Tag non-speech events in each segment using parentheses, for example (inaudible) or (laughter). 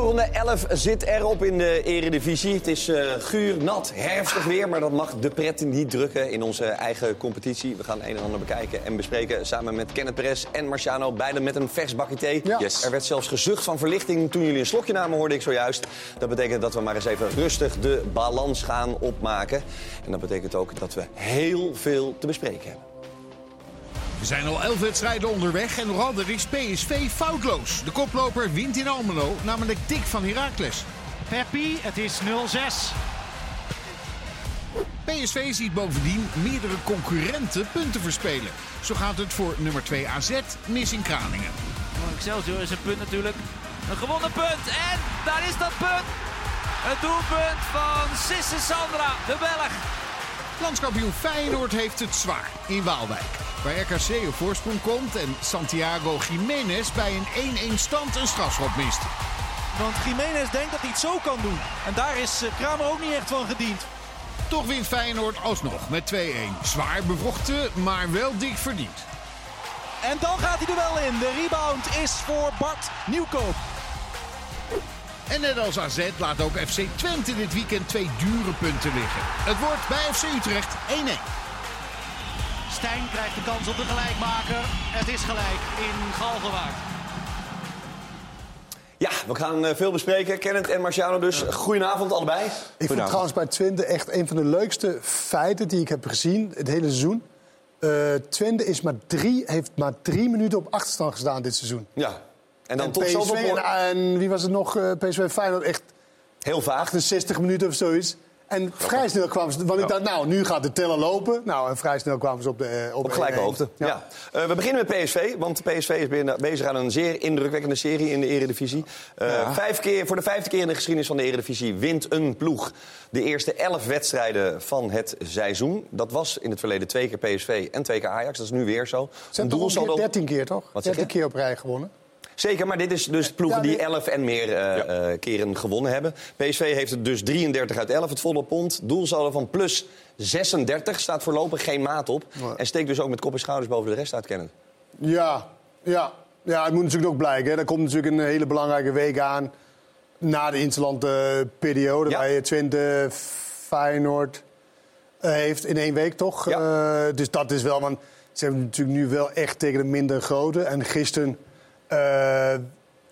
Speelronde 11 zit erop in de eredivisie. Het is uh, guur, nat, herfstig weer, maar dat mag de pret niet drukken in onze eigen competitie. We gaan een en ander bekijken en bespreken samen met Kenneth Perez en Marciano. Beiden met een vers bakje thee. Yes. Er werd zelfs gezucht van verlichting toen jullie een slokje namen, hoorde ik zojuist. Dat betekent dat we maar eens even rustig de balans gaan opmaken. En dat betekent ook dat we heel veel te bespreken hebben. We zijn al elf wedstrijden onderweg en nog altijd is PSV foutloos. De koploper wint in Almelo, namelijk dik van Heracles. Peppi, het is 0-6. PSV ziet bovendien meerdere concurrenten punten verspelen. Zo gaat het voor nummer 2 AZ mis in Kralingen. Excelsior is een punt natuurlijk. Een gewonnen punt. En daar is dat punt. Het doelpunt van Sisse Sandra, de Belg. Landskampioen Feyenoord heeft het zwaar in Waalwijk. Waar RKC op voorsprong komt en Santiago Jiménez bij een 1-1 stand een strafschop mist. Want Jiménez denkt dat hij het zo kan doen. En daar is eh, Kramer ook niet echt van gediend. Toch wint Feyenoord alsnog met 2-1. Zwaar bevrochten, maar wel dik verdiend. En dan gaat hij er wel in. De rebound is voor Bart Nieuwkoop. En net als AZ laat ook FC Twente dit weekend twee dure punten liggen. Het wordt bij FC Utrecht 1-1. Stijn krijgt de kans op de gelijkmaker. Het is gelijk in Galgenwaard. Ja, we gaan eh, veel bespreken. Kenneth en Marciano dus. Goedenavond allebei. Ik vond trouwens bij Twente echt een van de leukste feiten die ik heb gezien het hele seizoen. Uh, Twente is maar drie, heeft maar drie minuten op achterstand gestaan dit seizoen. Ja, en dan en tot PSV zoveel... en, en wie was het nog? Uh, PSV Feyenoord echt Heel vaag. 68 minuten of zoiets. En vrij snel kwamen ze... Want ik dacht, nou, nu gaat de teller lopen. Nou, en vrij snel kwamen ze op de... Op, Op gelijke 1-1. hoogte. Ja. Eh, we beginnen met PSV, want PSV is bezig aan een zeer indrukwekkende serie in de Eredivisie. Eh, vijf keer, voor de vijfde keer in de geschiedenis van de Eredivisie wint een ploeg de eerste elf wedstrijden van het seizoen. Dat was in het verleden twee keer PSV en twee keer Ajax. Dat is nu weer zo. Ze hebben toch ongeveer 13 keer, toch? Wat zeg 13 je? keer op rij gewonnen. Zeker, maar dit is dus ploegen Ja, die nee. 11 en meer eh, eh, keren gewonnen hebben. PSV heeft het dus 33 uit 11, het volle pond. Doelsaldo van plus 36 staat voorlopig geen maat op. Nee. En steekt dus ook met kop en schouders boven de rest uit, kennen. Ja, ja. Ja, het moet natuurlijk ook blijken. hè. Er komt natuurlijk een hele belangrijke week aan. Na de interlandperiode. Ja. Waar je Twente, Feyenoord eh, heeft in één week, toch? Eh, dus dat is wel... Want ze hebben natuurlijk nu wel echt tegen de minder grote. En gisteren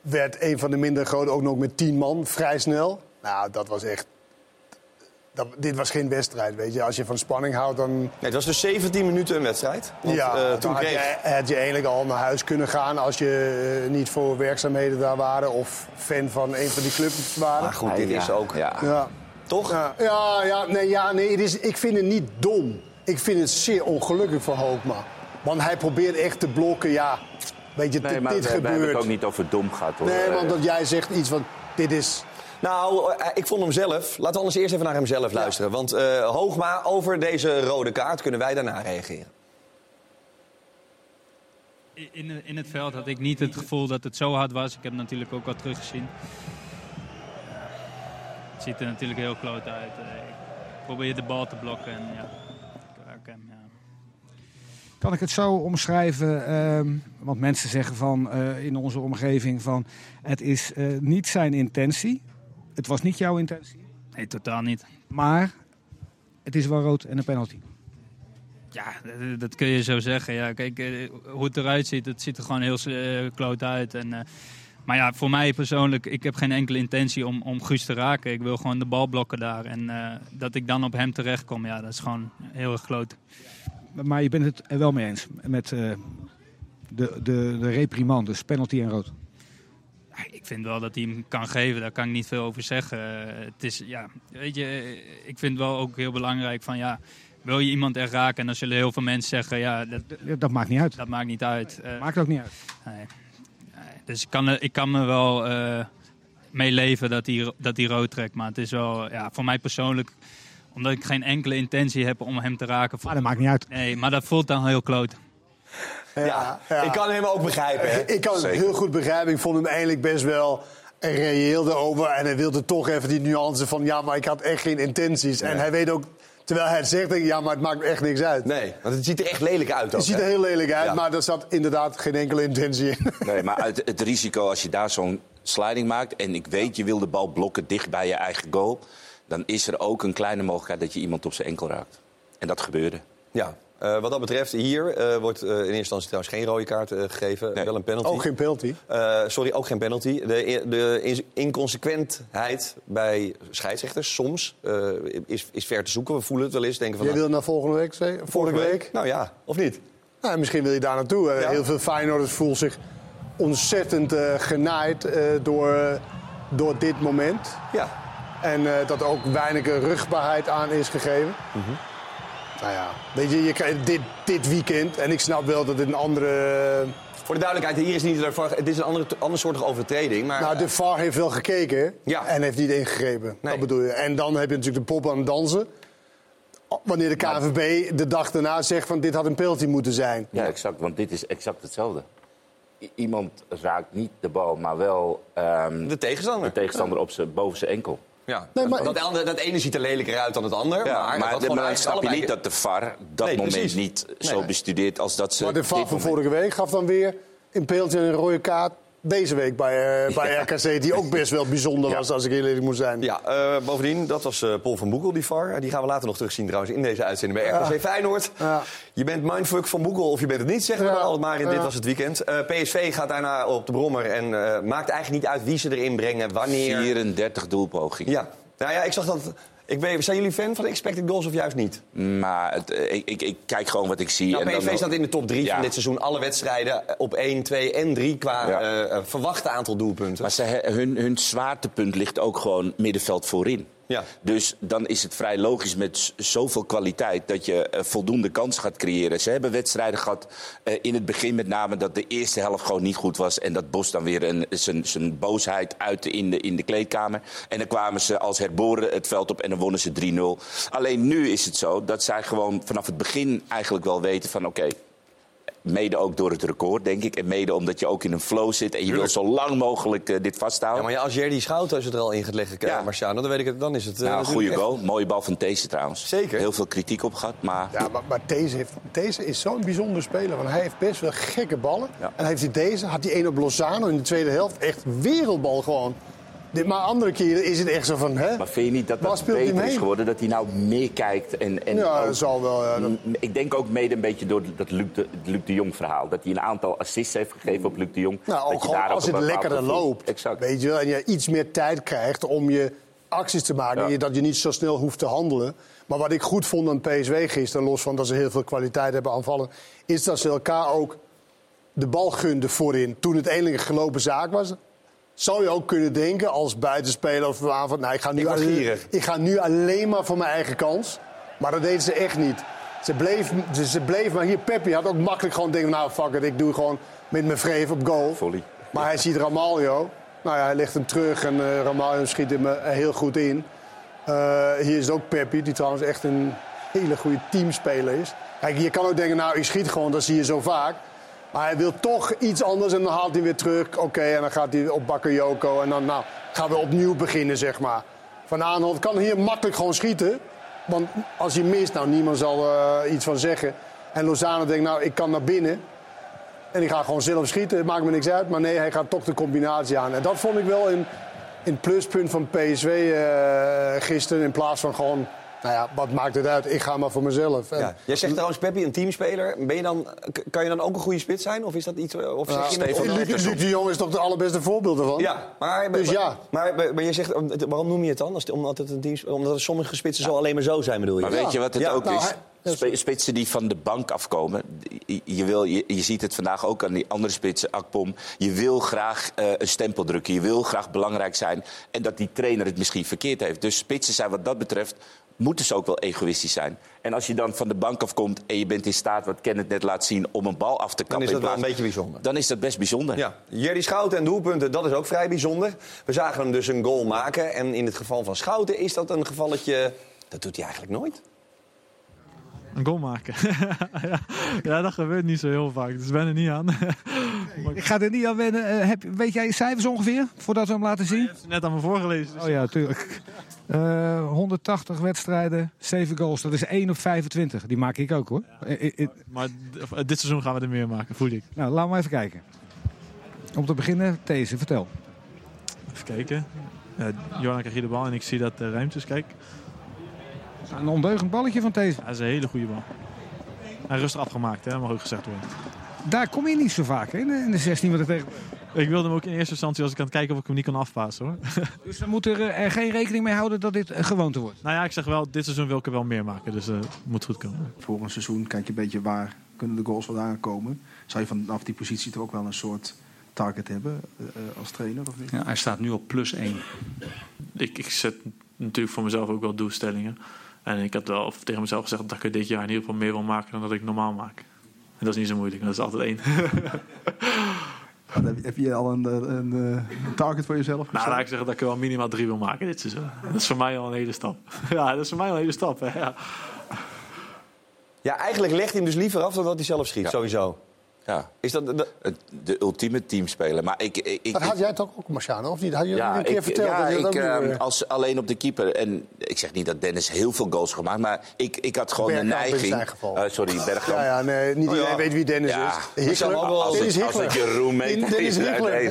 werd een van de minder grote ook nog met tien man. Vrij snel. Nou, dat was echt... Dat, dit was geen wedstrijd, weet je. Als je van spanning houdt, dan... Nee, het was dus 17 minuten een wedstrijd. Want, ja, eh, dan toen had, kreeg... je, had je eigenlijk al naar huis kunnen gaan als je eh, niet voor werkzaamheden daar waren of fan van een van die clubs waren. Maar goed, dit is ook... Ja. Toch? Ja, ja, ja, nee, ja, nee het is, ik vind het niet dom. Ik vind het zeer ongelukkig voor Hoogma. Want hij probeert echt te blokken, ja, weet je, Nee, dit maar hebben gebeurt. het ook niet over dom gehad hoor. Nee, Eh, want dat jij zegt iets van, dit is... Nou, eh, ik vond hem zelf. Laten we anders eerst even naar hem zelf luisteren. Want eh, Hoogma, over deze rode kaart kunnen wij daarna reageren. In, in het veld had ik niet het gevoel dat het zo hard was. Ik heb het natuurlijk ook al teruggezien. Het ziet er natuurlijk heel kloot uit. Eh, Ik probeer de bal te blokken en ja, ik raak hem. Ja. Kan ik het zo omschrijven? ehm, want mensen zeggen van eh, in onze omgeving van het is eh, niet zijn intentie. Het was niet jouw intentie. Nee, totaal niet. Maar het is wel rood en een penalty. Ja, dat- dat kun je zo zeggen. Ja, kijk, eh, hoe het eruit ziet, het ziet er gewoon heel eh, kloot uit. En, eh, maar ja, voor mij persoonlijk, ik heb geen enkele intentie om, om Guus te raken. Ik wil gewoon de bal blokken daar. En eh, dat ik dan op hem terechtkom, ja, dat is gewoon heel erg kloot. Maar je bent het er wel mee eens met eh, de, de, de reprimandes, penalty en rood. Ik vind wel dat hij hem kan geven, daar kan ik niet veel over zeggen. Eh, het is, ja, weet je, eh, ik vind wel ook heel belangrijk van, ja, wil je iemand echt raken? En dan zullen heel veel mensen zeggen, ja, dat, Dat maakt niet uit. dat maakt niet uit. Maakt ook niet uit. Nee. Dus ik kan, ik kan me wel eh mee leven dat hij, dat hij rood trekt. Maar het is wel, ja, voor mij persoonlijk, omdat ik geen enkele intentie heb om hem te raken. Maar dat maakt niet uit. Nee, maar dat voelt dan heel kloot. Ja, ik kan hem ook begrijpen. Hè? Ik kan het heel goed begrijpen. Ik vond hem eigenlijk best wel reëel erover. En hij wilde toch even die nuance van... ja, maar ik had echt geen intenties. En hij weet ook Terwijl hij het zegt, denk ik, ja, maar het maakt echt niks uit. Nee, want het ziet er echt lelijk uit ook. Het ziet er hè? heel lelijk uit, Ja. maar er zat inderdaad geen enkele intentie in. (laughs) Nee, maar uit het risico als je daar zo'n sliding maakt... en ik weet, je wil de bal blokken dicht bij je eigen goal... dan is er ook een kleine mogelijkheid dat je iemand op zijn enkel raakt. En dat gebeurde. Ja. Eh, wat dat betreft, hier eh, wordt eh, in eerste instantie trouwens geen rode kaart eh, gegeven. Nee. Wel een penalty. Ook geen penalty. Eh, sorry, ook geen penalty. De, de in- inconsequentheid bij scheidsrechters soms eh, is, is ver te zoeken. We voelen het wel eens. Denken van, Jij nou, wil naar volgende week, vorige week? Nou ja, of niet? Nou, misschien wil je daar naartoe. Eh, Ja. Heel veel Feyenoorders voelen zich ontzettend eh, genaaid eh, door, door dit moment. Ja. En eh, dat er ook weinig rugbaarheid aan is gegeven. Mhm. Nou ja, weet je, je krijgt dit, dit weekend. En ik snap wel dat dit een andere... Voor de duidelijkheid, hier is niet de VAR- Het is een andere, ander soortige overtreding. Maar Nou, de VAR heeft wel gekeken Ja. en heeft niet ingegrepen. Nee. Dat bedoel je. En dan heb je natuurlijk de pop aan het dansen. Wanneer de KVB de dag daarna zegt van dit had een penalty moeten zijn. Ja, exact. Want dit is exact hetzelfde. I- iemand raakt niet de bal, maar wel ehm, de tegenstander. de tegenstander op zijn, boven zijn enkel. Ja. Nee, maar- dat, andere- dat ene ziet er lelijker uit dan het ander. Ja, maar maar, dat maar, snap je niet dat de VAR dat Nee, moment precies. niet Nee, zo bestudeert als dat ze. Maar de VAR dit van vorige week gaf dan weer een penalty en een rode kaart deze week bij, eh, bij RKC. Die ook best wel bijzonder was, als ik heel eerlijk moet zijn. Ja, eh, bovendien, dat was eh, Paul van Boekel, die VAR. Die gaan we later nog terugzien trouwens in deze uitzending bij RKC Feyenoord. Ja. Je bent mindfuck van Boekel of je bent het niet, zeggen we Ja. dan altijd maar. in Dit was het weekend. Eh, PSV gaat daarna op de brommer en eh, maakt eigenlijk niet uit wie ze erin brengen, wanneer. 34 doelpogingen. Ja. Nou ja, ik zag dat... Ik weet, zijn jullie fan van expected goals of juist niet? Maar het, eh, ik, ik, ik kijk gewoon wat ik zie. Nou, en dan PSV staat in de top 3 Ja. van dit seizoen. Alle wedstrijden op 1, 2 en 3 qua Ja. eh, eh, verwachte aantal doelpunten. Maar ze, hun, hun zwaartepunt ligt ook gewoon middenveld voorin. Ja. Dus dan is het vrij logisch met zoveel kwaliteit dat je eh, voldoende kans gaat creëren. Ze hebben wedstrijden gehad eh, in het begin met name dat de eerste helft gewoon niet goed was. En dat Bos dan weer zijn boosheid uitte in de, in de kleedkamer. En dan kwamen ze als herboren het veld op en dan wonnen ze 3-0. Alleen nu is het zo dat zij gewoon vanaf het begin eigenlijk wel weten van oké... Mede ook door het record, denk ik. En mede omdat je ook in een flow zit en je wil zo lang mogelijk eh, dit Ja, vasthouden. maar ja, als Jerdy Schouten het er al in gaat leggen, Ja. ja. Marciano, dan weet ik het, dan is het. eh, Nou, goede echt- goal. Mooie bal van These trouwens. Zeker. Heel veel kritiek op gehad, maar... Ja, maar, maar heeft, is zo'n bijzonder speler. Want hij heeft best wel gekke ballen. Ja. En heeft hij deze, had hij één op Lozano in de tweede helft. Echt wereldbal gewoon. Maar andere keren is het echt zo van... Hè? Maar vind je niet dat dat beter is geworden? Dat hij nou meer kijkt en... en ja, ook- dat zal wel. Ja, dat- M- Ik denk ook mede een beetje door dat Luc de, het Luc de Jong verhaal. Dat hij een aantal assists heeft gegeven op Luc de Jong. Nou, Dat ook je gewoon daar als het lekkerder loopt. Exact. Weet je wel, en je iets meer tijd krijgt om je acties te maken. Ja. Dat je niet zo snel hoeft te handelen. Maar wat ik goed vond aan PSW gisteren, los van dat ze heel veel kwaliteit hebben aanvallen, is dat ze elkaar ook de bal gunden voorin. Toen het een gelopen zaak was, zou je ook kunnen denken als buitenspeler of aanval, nou, ik ga, nu Ik alleen, ik ga nu alleen maar voor mijn eigen kans. Maar dat deden ze echt niet. Ze bleef, ze, ze bleef maar hier, Peppi had ook makkelijk gewoon denken, nou fuck it, ik doe gewoon met mijn vreef op goal. Volley. Maar hij ziet Ramaljo. Nou ja, hij legt hem terug en eh Ramaljo schiet hem eh, heel goed in. Eh, hier is ook Peppi, die trouwens echt een hele goede teamspeler is. Kijk, je kan ook denken, nou, ik schiet gewoon, dat zie je zo vaak. Maar hij wil toch iets anders en dan haalt hij weer terug. Oké, en dan gaat hij op Bakayoko. En dan nou, gaan we opnieuw beginnen, zeg maar. Van Aanholt kan hier makkelijk gewoon schieten. Want als hij mist, nou, niemand zal er iets van zeggen. En Lozano denkt, nou, ik kan naar binnen. En ik ga gewoon zelf schieten, het maakt me niks uit. Maar nee, hij gaat toch de combinatie aan. En dat vond ik wel een, pluspunt van PSV eh, gisteren. In plaats van gewoon, nou ja, wat maakt het uit? Ik ga maar voor mezelf. En- Ja. Jij zegt trouwens, Peppi, een teamspeler. Ben je dan, kan je dan ook een goede spits zijn? Of is dat iets... Of zeg Ja, je net- Luc, de Jong is toch de allerbeste voorbeeld ervan? Ja, maar, Dus ja. maar, maar, maar je zegt, waarom noem je het dan? Omdat, het een team, omdat er sommige spitsen zo alleen maar zo zijn, bedoel je? Maar weet je wat het Ja, ook nou, is? Spitsen die van de bank afkomen. Je, je wil, je, je ziet het vandaag ook aan die andere spitsen, Akpom. Je wil graag eh, een stempel drukken. Je wil graag belangrijk zijn. En dat die trainer het misschien verkeerd heeft. Dus spitsen zijn wat dat betreft, moeten ze ook wel egoïstisch zijn. En als je dan van de bank afkomt en je bent in staat, wat Kenneth net laat zien, om een bal af te kappen. is dat wel een beetje bijzonder. Dan is dat best bijzonder. Ja, Jerry Schouten en doelpunten, dat is ook vrij bijzonder. We zagen hem dus een goal maken. En in het geval van Schouten is dat een gevalletje... Dat doet hij eigenlijk nooit. Een goal maken. (laughs) ja, ja, dat gebeurt niet zo heel vaak. Dus ben er niet aan. (laughs) Ik ga er niet aan wennen. Eh, heb, weet jij cijfers ongeveer, voordat we hem laten zien? Net aan me voorgelezen. dus- Oh ja, tuurlijk. Eh, 180 wedstrijden, 7 goals. Dat is 1 op 25. Die maak ik ook hoor. Eh, eh, eh, Maar dit seizoen gaan we er meer maken, voel ik. Nou, laten we even kijken. Om te beginnen, deze, vertel. Even kijken. Uh, Johan krijgt hier de bal en ik zie dat de ruimtes, kijk. Een ondeugend balletje van deze. Dat is een hele goede bal. En rustig afgemaakt, hè, mag ook gezegd worden. Daar kom je niet zo vaak hè, in de- in de 16 wat er tegen. Ik wilde hem ook in eerste instantie als ik aan het kijken of ik hem niet kan afpassen hoor. (laughs) Dus dan moet er, eh, er geen rekening mee houden dat dit een gewoonte wordt. nou ja, ik zeg wel, dit seizoen wil ik er wel meer maken. Dus het moet goed komen. Voor een seizoen kijk je een beetje waar kunnen de goals wel aankomen. Zou je vanaf die positie toch ook wel een soort target hebben eh, eh, als trainer? Of niet? Ja, hij staat nu op plus 1. Ik, ik zet natuurlijk voor mezelf ook wel doelstellingen. En ik had wel of tegen mezelf gezegd dat ik er dit jaar in ieder geval meer wil maken dan dat ik normaal maak. En dat is niet zo moeilijk, dat is altijd één. (laughs) Heb, heb je al een, eh, een, eh, een target voor jezelf? Nou, laat ik zeggen dat ik er wel minimaal drie wil maken dit seizoen. Dat is voor mij al een hele stap. (laughs) Ja, dat is voor mij al een hele stap. Hè. Ja. Ja, eigenlijk legt hij hem dus liever af dan dat hij zelf schiet, Ja. sowieso. Ja, Is dat, het- de ultieme teamspeler. Maar ik, ik, ik, Dat had jij toch ook, Marciano, of niet? Had je Ja, een keer ik, verteld ja, dat je dat ik, ook ehm, niet, eh, als alleen op de keeper. En ik zeg niet dat Dennis heel veel goals gemaakt, maar ik, ik had gewoon Bergkamp de in neiging. zijn geval. Eh, sorry, Bergkamp. Ja, ja, nee, niet Oh, ja. iedereen weet wie Dennis Ja. is. Ik wel- Als Dennis het, als het Hickler. je roommate Dennis is. Hickler. Nee,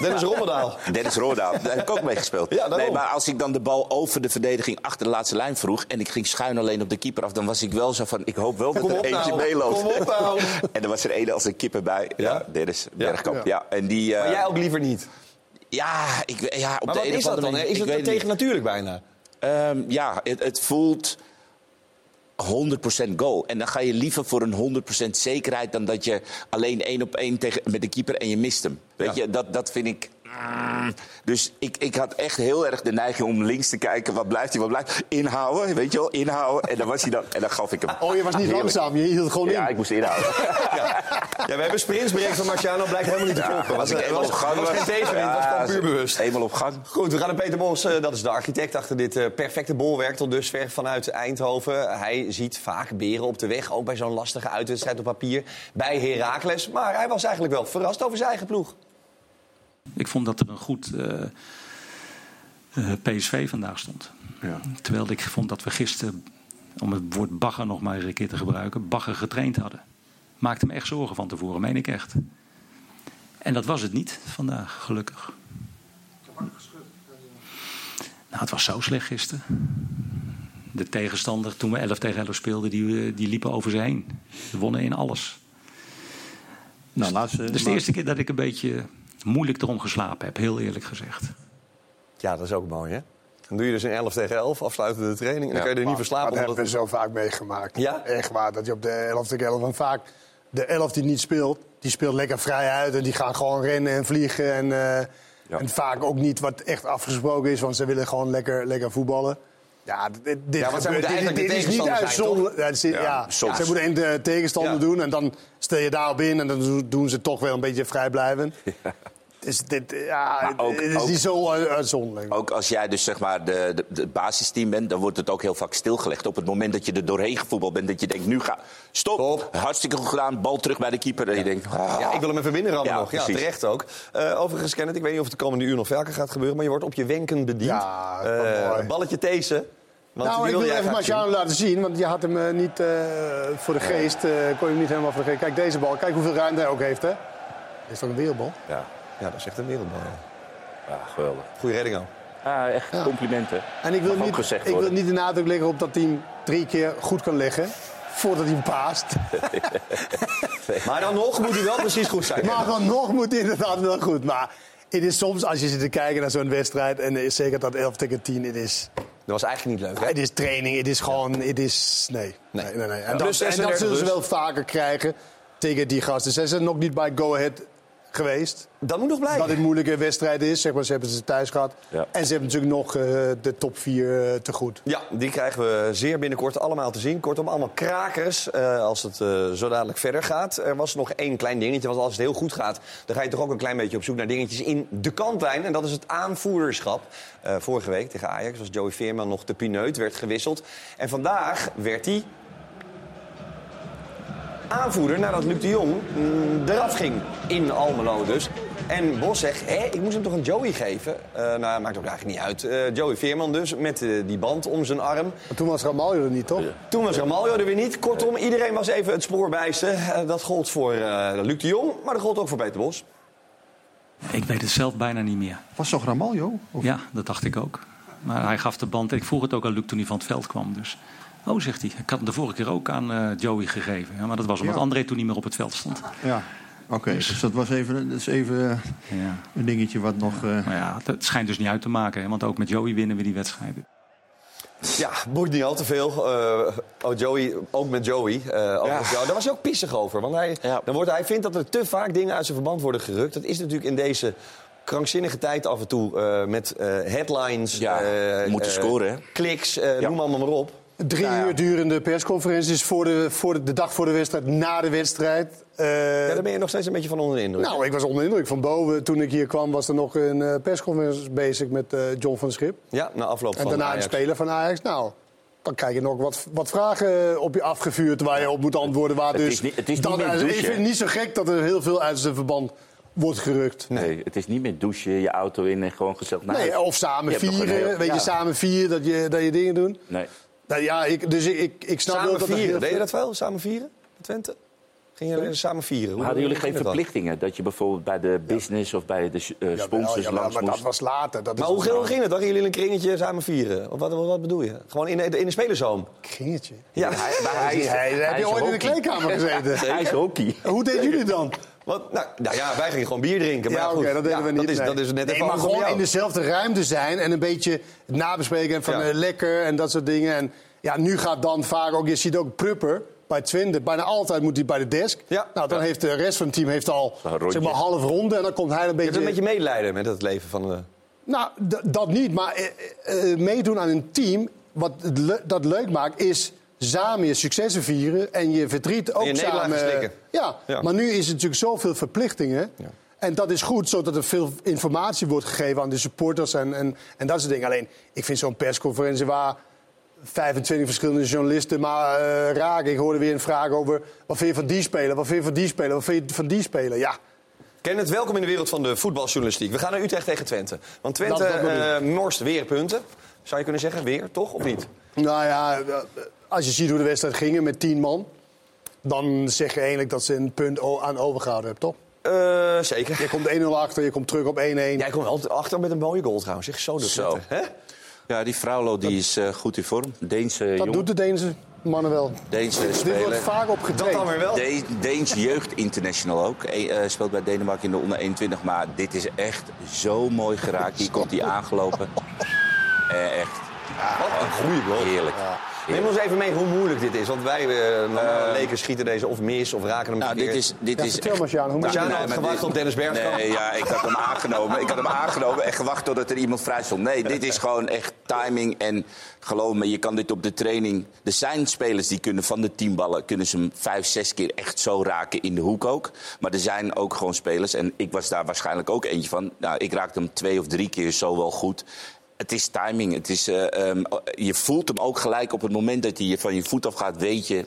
Dennis Rommedaal. Dennis Roordaal, daar heb ik ook mee gespeeld. Ja, nee, maar als ik dan de bal over de verdediging achter de laatste lijn vroeg... en ik ging schuin alleen op de keeper af... dan was ik wel zo van, ik hoop wel dat Kom er op eentje nou, meeloopt. kom op nou. (laughs) en er was er één als een kipper bij. Ja, Ja? Dennis Bergkamp. Ja. Ja. En die, eh, Maar jij ook liever niet. ja, ik, ja, op Maar de wat een is of dat andere dan? Is ik het tegen natuurlijk bijna? Ehm, ja, het, het voelt 100% goal. En dan ga je liever voor een 100% zekerheid... dan dat je alleen één op één tegen, met de keeper en je mist hem. Weet Ja. je, dat, dat vind ik... mm. Dus ik, ik had echt heel erg de neiging om links te kijken. Wat blijft hij, wat blijft Inhouden, weet je wel, inhouden. En dan, was hij dan, en dan gaf ik hem. Oh, je was niet Heerlijk. langzaam, je hield gewoon Ja, in. ik moest inhouden. Ja, we hebben sprintsbreak van Marciano, blijkt helemaal niet te kloppen. Als ik was, eenmaal was, op gang was geen tegenwind, was gewoon puur bewust. Eenmaal op gang. Goed, we gaan naar Peter Bos. eh, Dat is de architect achter dit eh, perfecte bolwerk tot dusver vanuit Eindhoven. Hij ziet vaak beren op de weg, ook bij zo'n lastige uitwedstrijd op papier. Bij Heracles. Maar hij was eigenlijk wel verrast over zijn eigen ploeg. Ik vond dat er een goed eh, eh, PSV vandaag stond. Terwijl ik vond dat we gisteren, om het woord bagger nog maar eens een keer te gebruiken, bagger getraind hadden. Maakte me echt zorgen van tevoren, meen ik echt. En dat was het niet vandaag, gelukkig. Nou, het was zo slecht gisteren. De tegenstander, toen we 11 tegen 11 speelden, die, eh, die liepen over ze heen. Ze wonnen in alles. Nou, laatste, is de eerste keer dat ik een beetje moeilijk erom geslapen heb, heel eerlijk gezegd. Ja, dat is ook mooi, hè? Dan doe je dus een 11 tegen 11, afsluitende training. En dan Ja. kan je er niet verslapen. Dat hebben we omdat- zo vaak meegemaakt. Ja? Echt waar, dat je op de 11 tegen 11... En vaak de 11 die niet speelt, die speelt lekker vrij uit. En die gaan gewoon rennen en vliegen. En, eh, en vaak ook niet wat echt afgesproken is, want ze willen gewoon lekker, lekker voetballen. Ja, dit, dit, Ja, want gebeurt- is niet tegenstander uitzonderlijk. Ja, Ja. Ze moeten in de tegenstander Ja. doen en dan stel je daarop in en dan doen ze toch wel een beetje vrijblijvend. (laughs) Dus dit, ja, Maar ook- het is ook- niet zo uit- uitzonderlijk. Ook als jij dus zeg maar de, de, de basisteam bent, dan wordt het ook heel vaak stilgelegd. Op het moment dat je er doorheen gevoetbald bent, dat je denkt, nu ga... Stop, Stop. hartstikke goed gedaan, bal terug bij de keeper. En je denkt, ah. Ja, ik wil hem even binnenrammen Ja, nog. Ja, precies. terecht ook. Eh, overigens, Kenneth, ik weet niet of het de komende uur nog vaker gaat gebeuren... maar je wordt op je wenken bediend. Ja, Eh, mooi. balletje These. Want nou, ik wil jij even. Marciano laten zien, want je had hem eh, niet eh, voor de geest. eh, kon je hem niet helemaal voor de geest. Kijk, deze bal. Kijk hoeveel ruimte hij ook heeft, hè? Dit is toch een wereldbal? Ja, Ja, dat is echt een wereldbal. ja. ja, geweldig. Goeie redding ook. Ah, echt Ja. complimenten. En ik wil, niet, ik wil niet de nadruk leggen op dat hij hem drie keer goed kan leggen. Voordat hij paast. (laughs) Maar dan nog moet hij wel precies goed zijn. Maar dan nog moet hij inderdaad wel goed. Maar het is soms, als je zit te kijken naar zo'n wedstrijd... en is zeker dat 11 tegen 10, het is, Dat was eigenlijk niet leuk, hè? het is training. Het is gewoon, het is... Nee. Nee. nee, nee, nee. En, Ja. dat, en dat 36 zullen ze dus. wel vaker krijgen tegen die gasten. Ze zijn nog niet bij Go Ahead geweest. Dat moet nog blijken. Dat het een moeilijke wedstrijd is. Zeg maar, ze hebben ze thuis gehad. Ja. En ze hebben natuurlijk nog eh, de top 4 te goed. Ja, die krijgen we zeer binnenkort allemaal te zien. Kortom, allemaal krakers eh, als het eh, zo dadelijk verder gaat. Er was nog één klein dingetje, want als het heel goed gaat... dan ga je toch ook een klein beetje op zoek naar dingetjes in de kantlijn. En dat is het aanvoerderschap. Eh, vorige week tegen Ajax was Joey Veerman nog de pineut, werd gewisseld. En vandaag werd hij aanvoerder nadat Luc de Jong mm, eraf ging in Almelo dus. En Bos zegt, hé, ik moest hem toch een Joey geven? Eh nou, maakt ook eigenlijk niet uit. Eh, Joey Veerman dus, met eh, die band om zijn arm. Maar toen was Ramaljo er niet, toch? Toen was Ramaljo er weer niet. Kortom, iedereen was even het spoorbijste. Eh, dat gold voor eh, Luc de Jong, maar dat gold ook voor Peter Bos. Ik weet het zelf bijna niet meer. Was toch Ramaljo? Of- Ja, dat dacht ik ook. Maar hij gaf de band. Ik vroeg het ook aan Luc toen hij van het veld kwam. Dus, oh, zegt hij. Ik had hem de vorige keer ook aan eh, Joey gegeven. Ja, maar dat was omdat Ja. André toen niet meer op het veld stond. Ja. Oké, dus dat was even, dat is even Ja. een dingetje wat nog... eh, Maar ja, het schijnt dus niet uit te maken. Hè, want ook met Joey winnen we die wedstrijden. Ja, boeit niet al te veel. Eh, oh, Joey, ook met Joey. eh. Ja. Daar was hij ook pissig over. Want hij, Ja. dan wordt, hij vindt dat er te vaak dingen uit zijn verband worden gerukt. Dat is natuurlijk in deze krankzinnige tijd af en toe eh, met eh, headlines. Ja, eh, moeten eh, scoren, hè? Kliks, eh, noem allemaal maar op. Drie uur durende persconferenties voor de, voor de, de dag voor de wedstrijd, na de wedstrijd. Eh, Ja, daar ben je nog steeds een beetje van onder de indruk. nou, ik was onder de indruk van boven. Toen ik hier kwam was er nog een eh, persconferentie bezig met eh, John van Schip. ja, na afloop En van daarna Ajax. een speler van Ajax. Nou, dan krijg je nog wat, wat vragen op je afgevuurd waar je op moet antwoorden. Waar Het dus is niet- het is niet ik vind niet zo gek dat er heel veel uit zijn verband wordt gerukt. Nee, het is niet meer douchen, je auto in en gewoon gezellig naar Nee, of samen vieren. weet ja. je, samen vieren, dat je, dat je dingen doet. Nee. Nou, ja, ik, dus ik, ik, ik snap wel dat er vieren, deed je dat wel? Samen vieren? in Twente? Ging je samen vieren? Hoe- Maar hadden jullie geen dat verplichtingen? Dat je bijvoorbeeld bij de business of bij de eh, sponsors jawel, langs maar moest? dat was later. Dat Maar is hoe ging- hoe ging het? Dan gingen jullie in een kringetje samen vieren? Of wat, wat, wat bedoel je? Gewoon in de, in de spelershome? Kringetje. Ja. Hij, maar hij is, Hij- heb hij je ooit in de kleedkamer gezeten? Hij is hockey. Hoe deden jullie dan? Wat? Nou, nou ja, wij gingen gewoon bier drinken. Maar Ja, goed, dat deden ja, we niet. Dat is, nee. dat is net nee, even maar gewoon in dezelfde ruimte zijn en een beetje het nabespreken van Ja. eh, lekker en dat soort dingen. En ja, nu gaat dan vaak ook, je ziet ook Prupper bij Twente, bijna altijd moet hij bij de desk. Ja. Nou, dan Ja. heeft de rest van het team heeft al zeg maar half ronde en dan komt hij een Je beetje... hebt een beetje medelijden met het leven van de... Nou, dat niet, maar eh, eh, meedoen aan een team, wat le- dat leuk maakt, is samen je successen vieren en je verdriet ook je samen. Ja, Ja. maar nu is het natuurlijk zoveel verplichtingen. En dat is goed, zodat er veel informatie wordt gegeven aan de supporters en, en, en dat soort dingen. Alleen, ik vind zo'n persconferentie waar 25 verschillende journalisten maar eh, raken. Ik hoorde weer een vraag over wat vind je van die speler, wat vind je van die speler, wat vind je van die speler. Ja, Kenneth, welkom in de wereld van de voetbaljournalistiek. We gaan naar Utrecht tegen Twente. Want Twente ik. eh, morst weer punten. Zou je kunnen zeggen, weer, toch? Of niet? Nou ja, eh, als je ziet hoe de wedstrijd ging met 10 man, dan zeg je eigenlijk dat ze een punt aan overgehouden hebben, toch? Eh, zeker. Je komt 1-0 achter, je komt terug op 1-1. Jij komt altijd achter met een mooie goal trouwens. Zeg zo de Zo. Hè? Ja, die Fraulo die is eh, goed in vorm. Deense dat jongen. doet de Deense mannen wel. Deense Dit wordt speler. vaak op Dat dan weer wel. De Deens Jeugd International ook. E- eh, speelt bij Denemarken in de onder 21. Maar dit is echt zo mooi geraakt. Hier komt hij aangelopen. Eh, echt Wat een goede goal. heerlijk. Neem ons even mee hoe moeilijk dit is. Want wij uh, leken schieten deze of mis of raken hem Nou, dit is, dit Ja, is vertel Marciano, hoe moet je Marciano Nee, had maar gewacht dit- op Dennis Bergkamp. Nee, ja, ik had hem aangenomen. Ik had hem aangenomen en gewacht totdat er iemand vrij stond. Nee, dit is gewoon echt timing. En geloof me, je kan dit op de training... Er zijn spelers die kunnen van de teamballen... kunnen ze hem vijf, zes keer echt zo raken in de hoek ook. Maar er zijn ook gewoon spelers... en ik was daar waarschijnlijk ook eentje van... Nou, ik raakte hem twee of drie keer zo wel goed... Het is timing. Het is, eh, ehm, je voelt hem ook gelijk op het moment dat hij je van je voet af gaat. Weet je,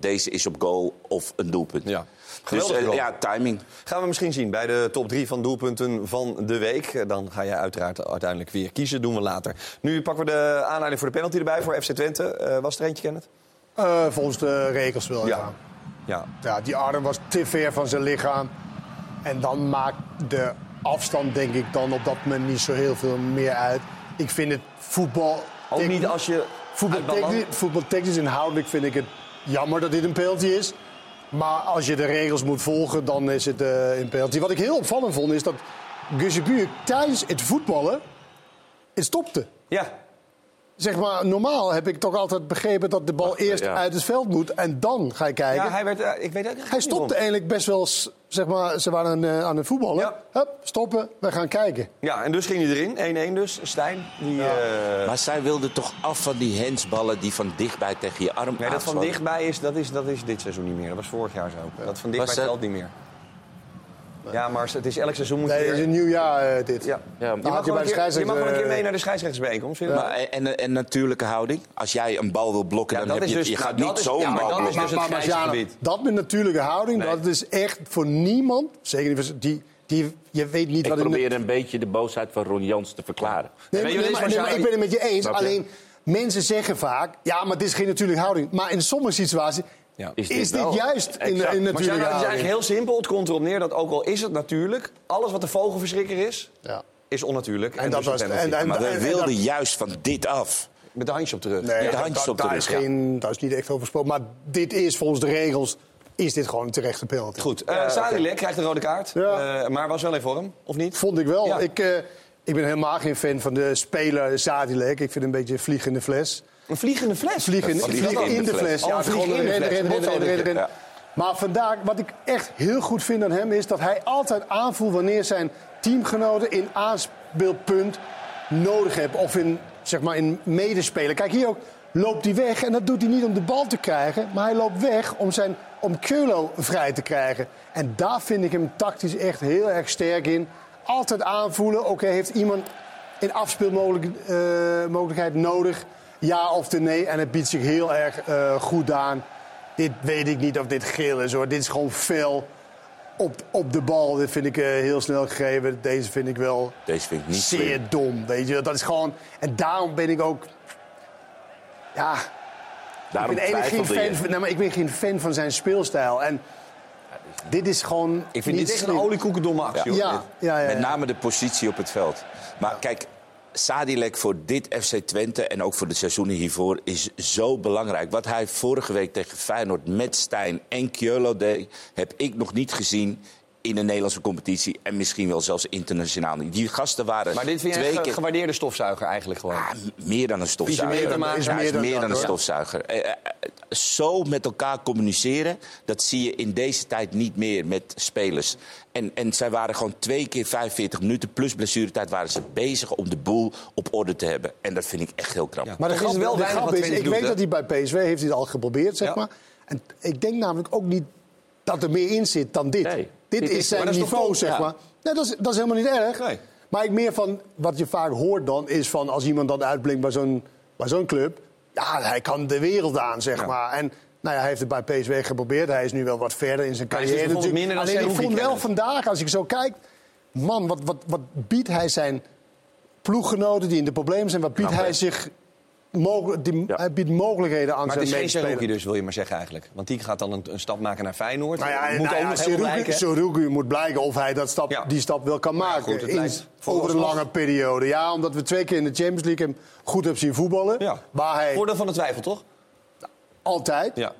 deze is op goal of een doelpunt. Ja. Dus Geweldig eh, goal. ja, timing. Gaan we misschien zien bij de top 3 van doelpunten van de week. Eh, Dan ga je uiteraard uiteindelijk weer kiezen. Doen we later. Nu pakken we de aanleiding voor de penalty erbij voor FC Twente. Eh, was er eentje, Kenneth? Eh, volgens de regels wel, ja. Ja. Ja. ja. Die arm was te ver van zijn lichaam. En dan maakt de afstand, denk ik, dan op dat moment niet zo heel veel meer uit. Ik vind het voetbal... Ook niet als je... Voetbaltechnisch, voetbaltechnisch inhoudelijk vind ik het jammer dat dit een penalty is. Maar als je de regels moet volgen, dan is het eh, een penalty. Wat ik heel opvallend vond, is dat Gusjebuur tijdens het voetballen het stopte. Ja. Zeg maar, normaal heb ik toch altijd begrepen dat de bal eerst ja. uit het veld moet en dan ga je kijken. ja, hij werd... eh, ik weet Hij stopte eigenlijk best wel, zeg maar, ze waren aan, eh, aan het voetballen. Ja. Hup, stoppen, we gaan kijken. Ja, en dus ging hij erin. 1-1 dus. Stijn. Die, eh, Maar zij wilde toch af van die handsballen die van dichtbij tegen je arm nee, dat van dichtbij is dat, is, dat is dit seizoen niet meer. Dat was vorig jaar zo. Dat van dichtbij Was dat- niet meer. Ja, maar het is elk seizoen moet je Nee, weer- het is een nieuw jaar eh, dit. Ja. Ja, Je maar- mag, je bij een de keer, je mag scheidsrechter, wel een keer mee naar de scheidsrechtersbijeenkomst. vind je dat? Maar, en, en natuurlijke houding. Als jij een bal wil blokken, Ja, dan heb je, dus- je gaat nou, niet is- zo ja, een maar bal dat is blokken. dus het dat met natuurlijke houding, Nee. dat is echt voor niemand, zeker niet voor- die, die, je weet niet Ik wat in de- probeer een beetje de boosheid van Ron Jans te verklaren. Nee, maar, nee, ik ben het met je eens. Alleen, mensen zeggen vaak, ja, maar dit is geen natuurlijke houding. Maar in sommige situaties Ja. is, dit juist in, in Exact. Maar natuurlijke het is eigenlijk heel simpel. Het komt erop neer dat ook al is het natuurlijk, alles wat de vogelverschrikker is, Ja. is onnatuurlijk. En dat dus was- en- en- Maar we en wilden dat- juist van dit af. Met de handje op de rug. Nee, de handjes op de daar rug, is ja. geen, daar is niet echt over gesproken. Maar dit is volgens de regels is dit gewoon een terechte penalty. Goed, uh, Sadilek krijgt een rode kaart, Ja. Eh, maar was wel in vorm, of niet? Vond ik wel. Ja. Ik, eh, ik ben helemaal geen fan van de speler Zadilek. Ik vind hem een beetje een vliegende fles. Een vliegende fles. Vliegen, Een vliegen vlieg in de fles. In de rennen, fles. rennen, rennen, rennen, rennen, rennen. Ja. Maar vandaag, wat ik echt heel goed vind aan hem is dat hij altijd aanvoelt wanneer zijn teamgenoten in aanspeelpunt nodig hebben. Of in, zeg maar, in medespelen. Kijk, hier ook loopt hij weg. En dat doet hij niet om de bal te krijgen. Maar hij loopt weg om, zijn, om Keulo vrij te krijgen. En daar vind ik hem tactisch echt heel erg sterk in. Altijd aanvoelen. Oké, heeft iemand een afspeelmogelijkheid nodig? Ja of de nee? En het biedt zich heel erg eh, goed aan. Dit weet ik niet of dit geel is hoor. Dit is gewoon fel op, op de bal. Dit vind ik eh, heel snel gegeven. Deze vind ik wel Deze vind ik niet zeer slim. dom. Weet je, dat is gewoon. En daarom ben ik ook. Ja, Daarom ik ben eigenlijk geen fan, van, nee, maar ik ben geen fan van zijn speelstijl. En dit is gewoon. Ik vind niet dit echt een oliekoekendomme actie. hoor. Ja, ja, ja, Met name de positie op het veld. Maar kijk, Sadilek voor dit FC Twente en ook voor de seizoenen hiervoor is zo belangrijk. Wat hij vorige week tegen Feyenoord met Stijn en Kjölo deed, heb ik nog niet gezien in de Nederlandse competitie en misschien wel zelfs internationaal niet. Die gasten waren Maar dit vind je een keer gewaardeerde stofzuiger eigenlijk gewoon. Ah, meer dan een stofzuiger. Visiometer is Ja, meer is dan meer dat, dan een stofzuiger. Eh, eh, Zo met elkaar communiceren, dat zie je in deze tijd niet meer met spelers. En, en zij waren gewoon twee keer 45 minuten plus blessuretijd waren ze bezig om de boel op orde te hebben. En dat vind ik echt heel knap. Maar de Toch is wel de grap is, ik doet, weet dat hij bij PSV heeft hij het al geprobeerd, zeg Ja. maar. En ik denk namelijk ook niet dat er meer in zit dan dit. Nee, dit dit is zijn niveau, top? zeg Ja. maar. Nee, dat is, dat is helemaal niet erg. Nee. Maar ik meer van, wat je vaak hoort dan, is van als iemand dan uitblinkt bij zo'n, bij zo'n club. Ja, hij kan de wereld aan, zeg Ja. maar. En nou ja, hij heeft het bij PSV geprobeerd. Hij is nu wel wat verder in zijn dus carrière. natuurlijk. minder Alleen ik vond wel vandaag, als ik zo kijk... Man, wat, wat, wat biedt hij zijn ploeggenoten die in de problemen zijn... wat biedt Knap, hij zich... Die, Ja. Hij biedt mogelijkheden aan Maar het zijn is geen medespelers. Seruki dus, wil je maar zeggen eigenlijk. Want die gaat dan een, een stap maken naar Feyenoord. Nou ja, moet nou ja, moet blijken of hij dat stap, Ja. die stap wel kan maken. goed, het in- over een lange periode. Ja, omdat we twee keer in de Champions League hem goed hebben zien voetballen. Waar hij Voordeel van de twijfel, toch? altijd. Ja.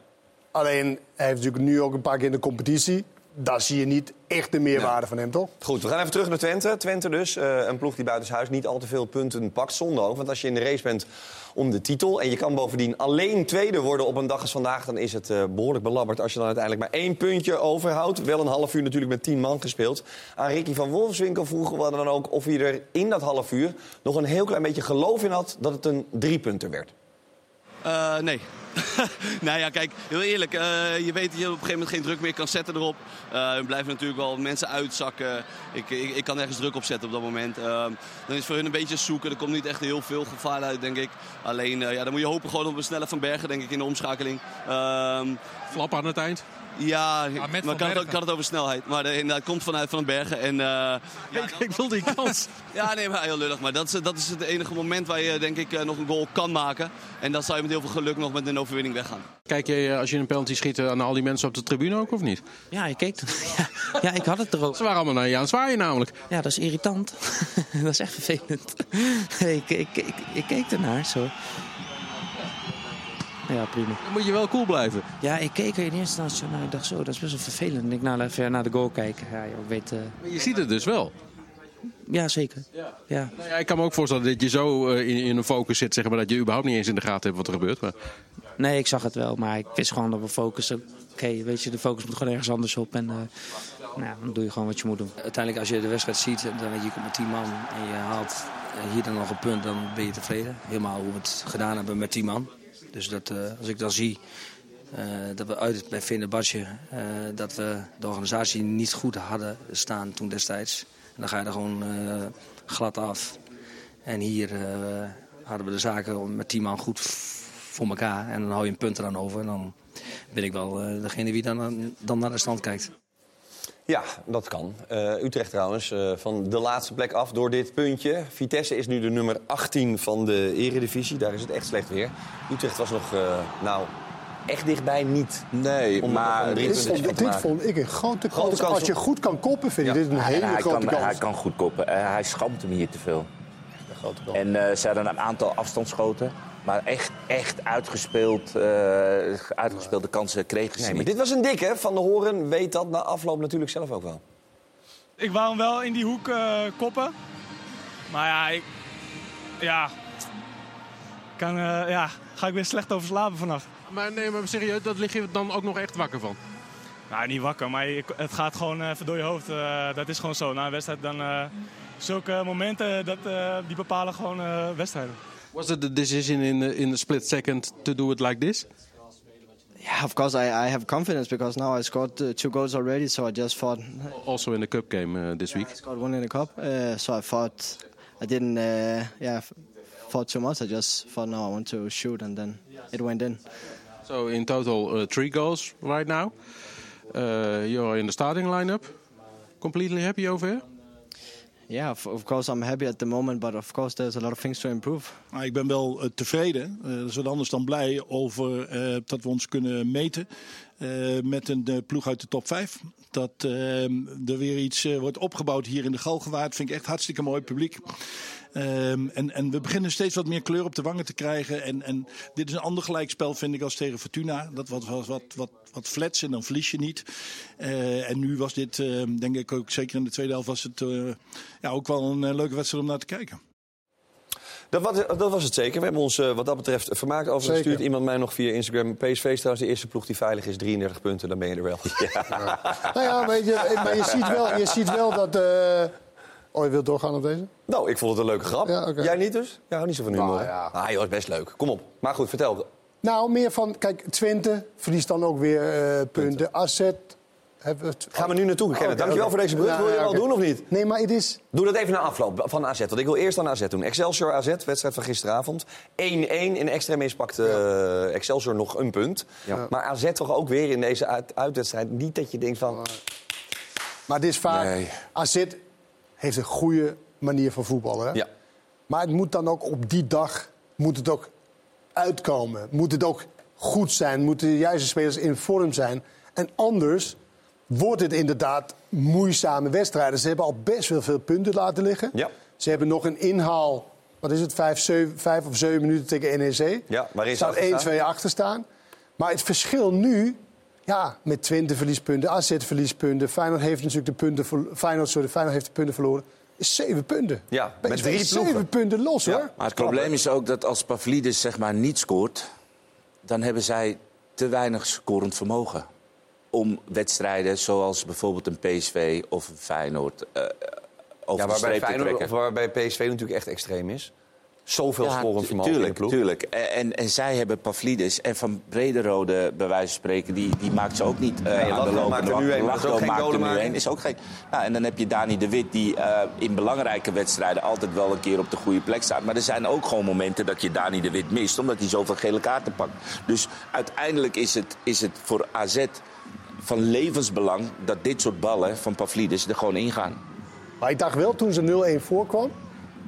Alleen, hij heeft natuurlijk nu ook een paar keer in de competitie. Daar zie je niet echt de meerwaarde van hem, toch? Goed, we gaan even terug naar Twente. Twente dus, eh, een ploeg die buitenshuis niet al te veel punten pakt. Zonde ook, want als je in de race bent om de titel... en je kan bovendien alleen tweede worden op een dag als vandaag... dan is het eh, behoorlijk belabberd als je dan uiteindelijk maar één puntje overhoudt. Wel een half uur natuurlijk met tien man gespeeld. Aan Ricky van Wolfswinkel vroegen we dan ook of hij er in dat half uur... nog een heel klein beetje geloof in had dat het een driepunter werd. Eh, nee. (laughs) nou ja, kijk, heel eerlijk. eh, je weet dat je op een gegeven moment geen druk meer kan zetten erop. Eh, er blijven natuurlijk wel mensen uitzakken. Ik, ik, kan nergens druk op zetten op dat moment. Eh, dan is het voor hun een beetje zoeken. Er komt niet echt heel veel gevaar uit, denk ik. Alleen, ja, dan moet je hopen gewoon op een snelle Van Bergen, denk ik, in de omschakeling. Ehm, Flap aan het eind. Ja, maar ik kan het, over snelheid. Maar inderdaad, het komt vanuit Van den Bergen. En, eh, ja, Ik, ik wil die kans. (laughs) ja, nee, maar heel lullig. Maar dat is, dat is het enige moment waar je denk ik eh, nog een goal kan maken. En dan zou je met heel veel geluk nog met een overwinning weggaan. Kijk je als je een penalty schiet naar al die mensen op de tribune ook of niet? Ja, ik keek. (laughs) Ja, ja, ik had het er ook. Ze waren allemaal naar je aan het zwaaien namelijk. Ja, dat is irritant. (laughs) dat is echt vervelend. ik, ik, ik, ik keek ernaar zo. Ja, prima. Dan moet je wel cool blijven. Ja, ik keek er in eerste instantie naar. Ik dacht zo, dat is best wel vervelend. Ik nou even naar de goal kijken. Ja, joh, weet. eh, Maar je ziet het dus wel. Ja, zeker. Ja. Nou ja, ik kan me ook voorstellen dat je zo eh, in, in een focus zit, zeg maar, dat je überhaupt niet eens in de gaten hebt wat er gebeurt. Maar Nee, ik zag het wel, maar ik wist gewoon dat we focussen. Oké, weet je, de focus moet gewoon ergens anders op. En eh, nou, ja, dan doe je gewoon wat je moet doen. Uiteindelijk, als je de wedstrijd ziet, dan weet je, je komt met 10 man en je haalt hier dan nog een punt, dan ben je tevreden. Helemaal hoe we het gedaan hebben met 10 man. Dus dat, eh, als ik dan zie eh, dat we uit bij Fenerbahce, eh dat we de organisatie niet goed hadden staan toen destijds. En dan ga je er gewoon glad af. En hier hadden we de zaken met tien man goed voor elkaar. En dan hou je een punt eraan over. En dan ben ik wel degene die dan, dan naar de stand kijkt. Ja, dat kan. Eh, Utrecht trouwens, eh, van de laatste plek af door dit puntje. Vitesse is nu de nummer 18 van de eredivisie. Daar is het echt slecht weer. Utrecht was nog, eh, nou, echt dichtbij niet. Nee, om, maar om Dit, dit vond ik een grote Grote kans. kans Als je goed kan koppen, vind ik dit een En hele hij, grote kan, kans. hij kan goed koppen. Eh, hij schampt hem hier te veel. En eh, ze hadden een aantal afstandsschoten. Maar echt, echt uitgespeeld, eh, uitgespeelde kansen kregen ze Nee, maar niet. dit was een dikke. Van de Horen weet dat na afloop natuurlijk zelf ook wel. Ik wou hem wel in die hoek eh, koppen. Maar ja, ik, ja, kan, eh, ja, ga ik weer slecht over slapen vannacht. Maar nee, maar serieus, dat lig je dan ook nog echt wakker van? Nou, niet wakker, maar je- het gaat gewoon even door je hoofd. eh, dat is gewoon zo. Na een wedstrijd dan... eh, zulke momenten, dat, eh, die bepalen gewoon eh, wedstrijden. Was it the decision in the, in the split second to do it like this? Yeah, of course I, I have confidence because now I scored uh, two goals already. So I just thought Also in the cup game uh, this week. I scored one in the cup. Uh, so I thought I didn't, uh, yeah, thought too much. I just thought no, I want to shoot, and then it went in. So in total uh, three goals right now. Uh, you're in the starting lineup. Completely happy over here? Yeah, of, course I'm happy at the moment, but of course there's a lot of things to improve. Ik ben wel eh, tevreden, eh, dat is wat anders dan blij, over eh, dat we ons kunnen meten met een ploeg uit de top 5. Dat eh, er weer iets wordt opgebouwd hier in de Galgenwaard, vind ik echt hartstikke mooi publiek. Ehm, en, en we beginnen steeds wat meer kleur op de wangen te krijgen. En, en dit is een ander gelijkspel, vind ik, als tegen Fortuna. Dat was wat, wat, wat, wat flats en dan verlies je niet. Eh, en nu was dit, eh, denk ik ook, zeker in de tweede helft, was het eh, ja, ook wel een eh, leuke wedstrijd om naar te kijken. Dat, was- dat was het zeker. We hebben ons wat dat betreft vermaakt. Overigens Zeker. stuurt iemand mij nog via Instagram. PSV is trouwens de eerste ploeg die veilig is. 33 punten, dan ben je er wel. (laughs) Nou ja, weet je, maar je ziet wel, je ziet wel dat... eh, Oh, je wilt doorgaan op deze? Nou, ik vond het een leuke grap. Ja. Jij niet dus? Ja, niet zo van humor. Nou, ja. Ah, joh, is best leuk. Kom op. Maar goed, vertel. Nou, meer van... Kijk, Twente verliest dan ook weer eh, punten. We het... Gaan we nu naartoe, Kenneth. Oké, Dankjewel oké. voor deze brug. Wil je wel doen of niet? Nee, maar het is... Doe dat even na afloop van AZ. Want ik wil eerst aan AZ doen. Excelsior AZ, wedstrijd van gisteravond. 1-1 in extra mis pakte eh, Excelsior nog een punt. Ja. Maar AZ toch ook weer in deze uit- uitwedstrijd. Niet dat je denkt van... Maar het is vaak... Nee. AZ heeft een goede manier van voetballen. Hè? Ja. Maar het moet dan ook op die dag moet het ook uitkomen. Moet het ook goed zijn. Moeten de juiste spelers in vorm zijn. En anders wordt het inderdaad moeizame wedstrijden. Ze hebben al best wel veel punten laten liggen. Ja. Ze hebben nog een inhaal... Wat is het? Vijf, zeven, vijf of zeven minuten tegen NEC. Ja, waarin ze staat achter staan. 1-2 achter staan. Maar het verschil nu... Ja, met 20 verliespunten, AZ verliespunten. Feyenoord heeft natuurlijk de punten, Feyenoord, sorry, Feyenoord heeft de punten verloren. Is zeven punten. Ja, met PSV drie is ploegen. Zeven punten los, hoor. Maar het probleem is ook dat als Pavlidis zeg maar niet scoort... dan hebben zij te weinig scorend vermogen. Om wedstrijden zoals bijvoorbeeld een PSV of een Feyenoord eh, over Ja, de waarbij, streep te Feyenoord, trekken. waarbij PSV natuurlijk echt extreem is. Zoveel Ja, scorend in de tuurlijk, ploeg. tuurlijk. En, en, zij hebben Pavlidis en Van Brederode, bij wijze van spreken, die, die maakt ze ook niet uh, Nee, aan de lopende maakt er nu wacht. een, maakt er nu een, is ook geen. Nou, en dan heb je Dani de Wit, die eh, in belangrijke wedstrijden altijd wel een keer op de goede plek staat. Maar er zijn ook gewoon momenten dat je Dani de Wit mist, omdat hij zoveel gele kaarten pakt. Dus uiteindelijk is het, is het voor AZ van levensbelang dat dit soort ballen van Pavlidis er gewoon ingaan. Maar ik dacht wel toen ze 0-1 voorkwam.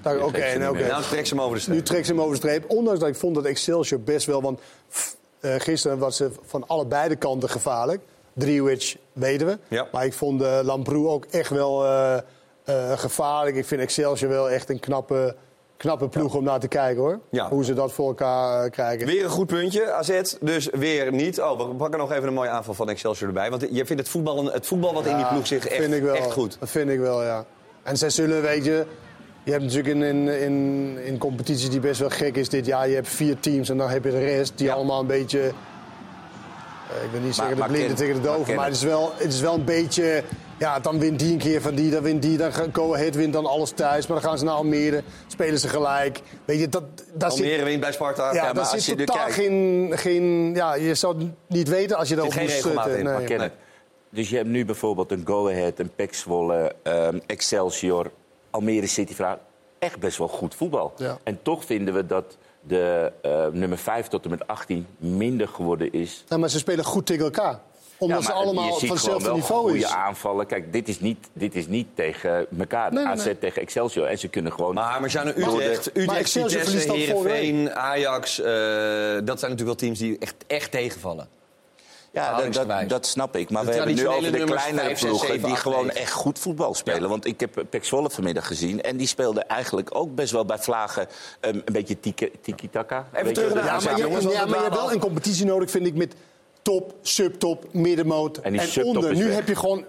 Oké, trekt ze nou, oké. trekt ze hem over de streep. Nu trekt ze hem over de streep. Ondanks dat ik vond dat Excelsior best wel... Want pff, eh, gisteren was ze van allebei de kanten gevaarlijk. Driewich weten we. Ja. Maar ik vond uh, Lamproe ook echt wel eh, gevaarlijk. Ik vind Excelsior wel echt een knappe, knappe ploeg om naar te kijken, hoor. Ja. Hoe ze dat voor elkaar krijgen. Weer een goed puntje, AZ. Dus weer niet. Oh, we pakken nog even een mooie aanval van Excelsior erbij. Want je vindt het voetbal, het voetbal wat in die ploeg zit echt, echt goed. Dat vind ik wel, ja. En zij zullen, weet je... Je hebt natuurlijk in, in, in, in competities die best wel gek is dit jaar... je hebt vier teams en dan heb je de rest die allemaal een beetje... eh, ik wil niet zeggen maar de blinden tegen de doven, maar, het. is wel, het is wel een beetje... Ja, dan wint die een keer van die, dan wint die, dan gaat- Go Ahead wint dan alles thuis. Maar dan gaan ze naar Almere, spelen ze gelijk. Weet je, dat, daar Almere zit, wint bij Sparta. Ja, Ja, daar maar zit als je er totaal kijkt- geen, geen... Ja, je zou het niet weten als je zit geen moest zitten. Nee. Dus je hebt nu bijvoorbeeld een Go Ahead, een Pek Zwolle, ehm, Excelsior, Almere City. Vraag. Echt best wel goed voetbal. Ja. En toch vinden we dat de eh, nummer 5 tot en met 18 minder geworden is. Ja, maar ze spelen goed tegen elkaar. Omdat Ja, ze allemaal je van ziet gewoon hetzelfde wel niveau goede is. aanvallen. Kijk, dit is niet, dit is niet tegen elkaar. Nee, nee, AZ nee. tegen Excelsior. En ze kunnen gewoon... Maar door de- Utrecht, Maar Utrecht Excelsior Vitesse, Heerenveen, Ajax. eh, dat zijn natuurlijk wel teams die echt, echt tegenvallen. Ja, dat, dat, snap ik. Maar De we hebben nu over de kleinere vijf, zes, ploegen zeven, die gewoon echt goed voetbal spelen. Want ik heb Pek Zwolle vanmiddag gezien. En die speelde eigenlijk ook best wel bij Vlagen um, een beetje tiki- tiki-taka. Even terug je, naar Ja, maar ja, maar je hebt wel een competitie nodig, vind ik, met top, subtop, middenmoot En en, onder. Nu weg. heb je gewoon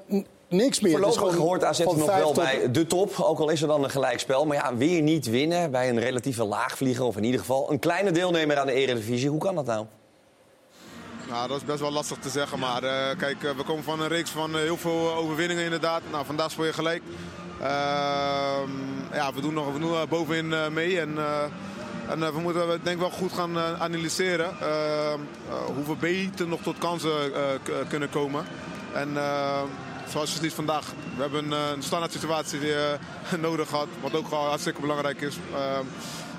niks meer. Voorlopig gewoon hoort AZ nog wel tot- bij de top. Ook al is er dan een gelijkspel. Maar ja, weer niet winnen bij een relatieve laagvlieger. Of in ieder geval een kleine deelnemer aan de Eredivisie. Hoe kan dat nou? Nou, dat is best wel lastig te zeggen. Maar eh, kijk, eh, we komen van een reeks van eh, heel veel overwinningen inderdaad. Nou, vandaag speel je gelijk. Ehm, ja, we doen nog we doen, bovenin mee. En, en we moeten denk ik wel goed gaan analyseren. ehm, eh, hoe we beter nog tot kansen kunnen komen. En zoals je ziet vandaag, we hebben een standaard situatie die, (laughs) nodig gehad. Wat ook hartstikke belangrijk is.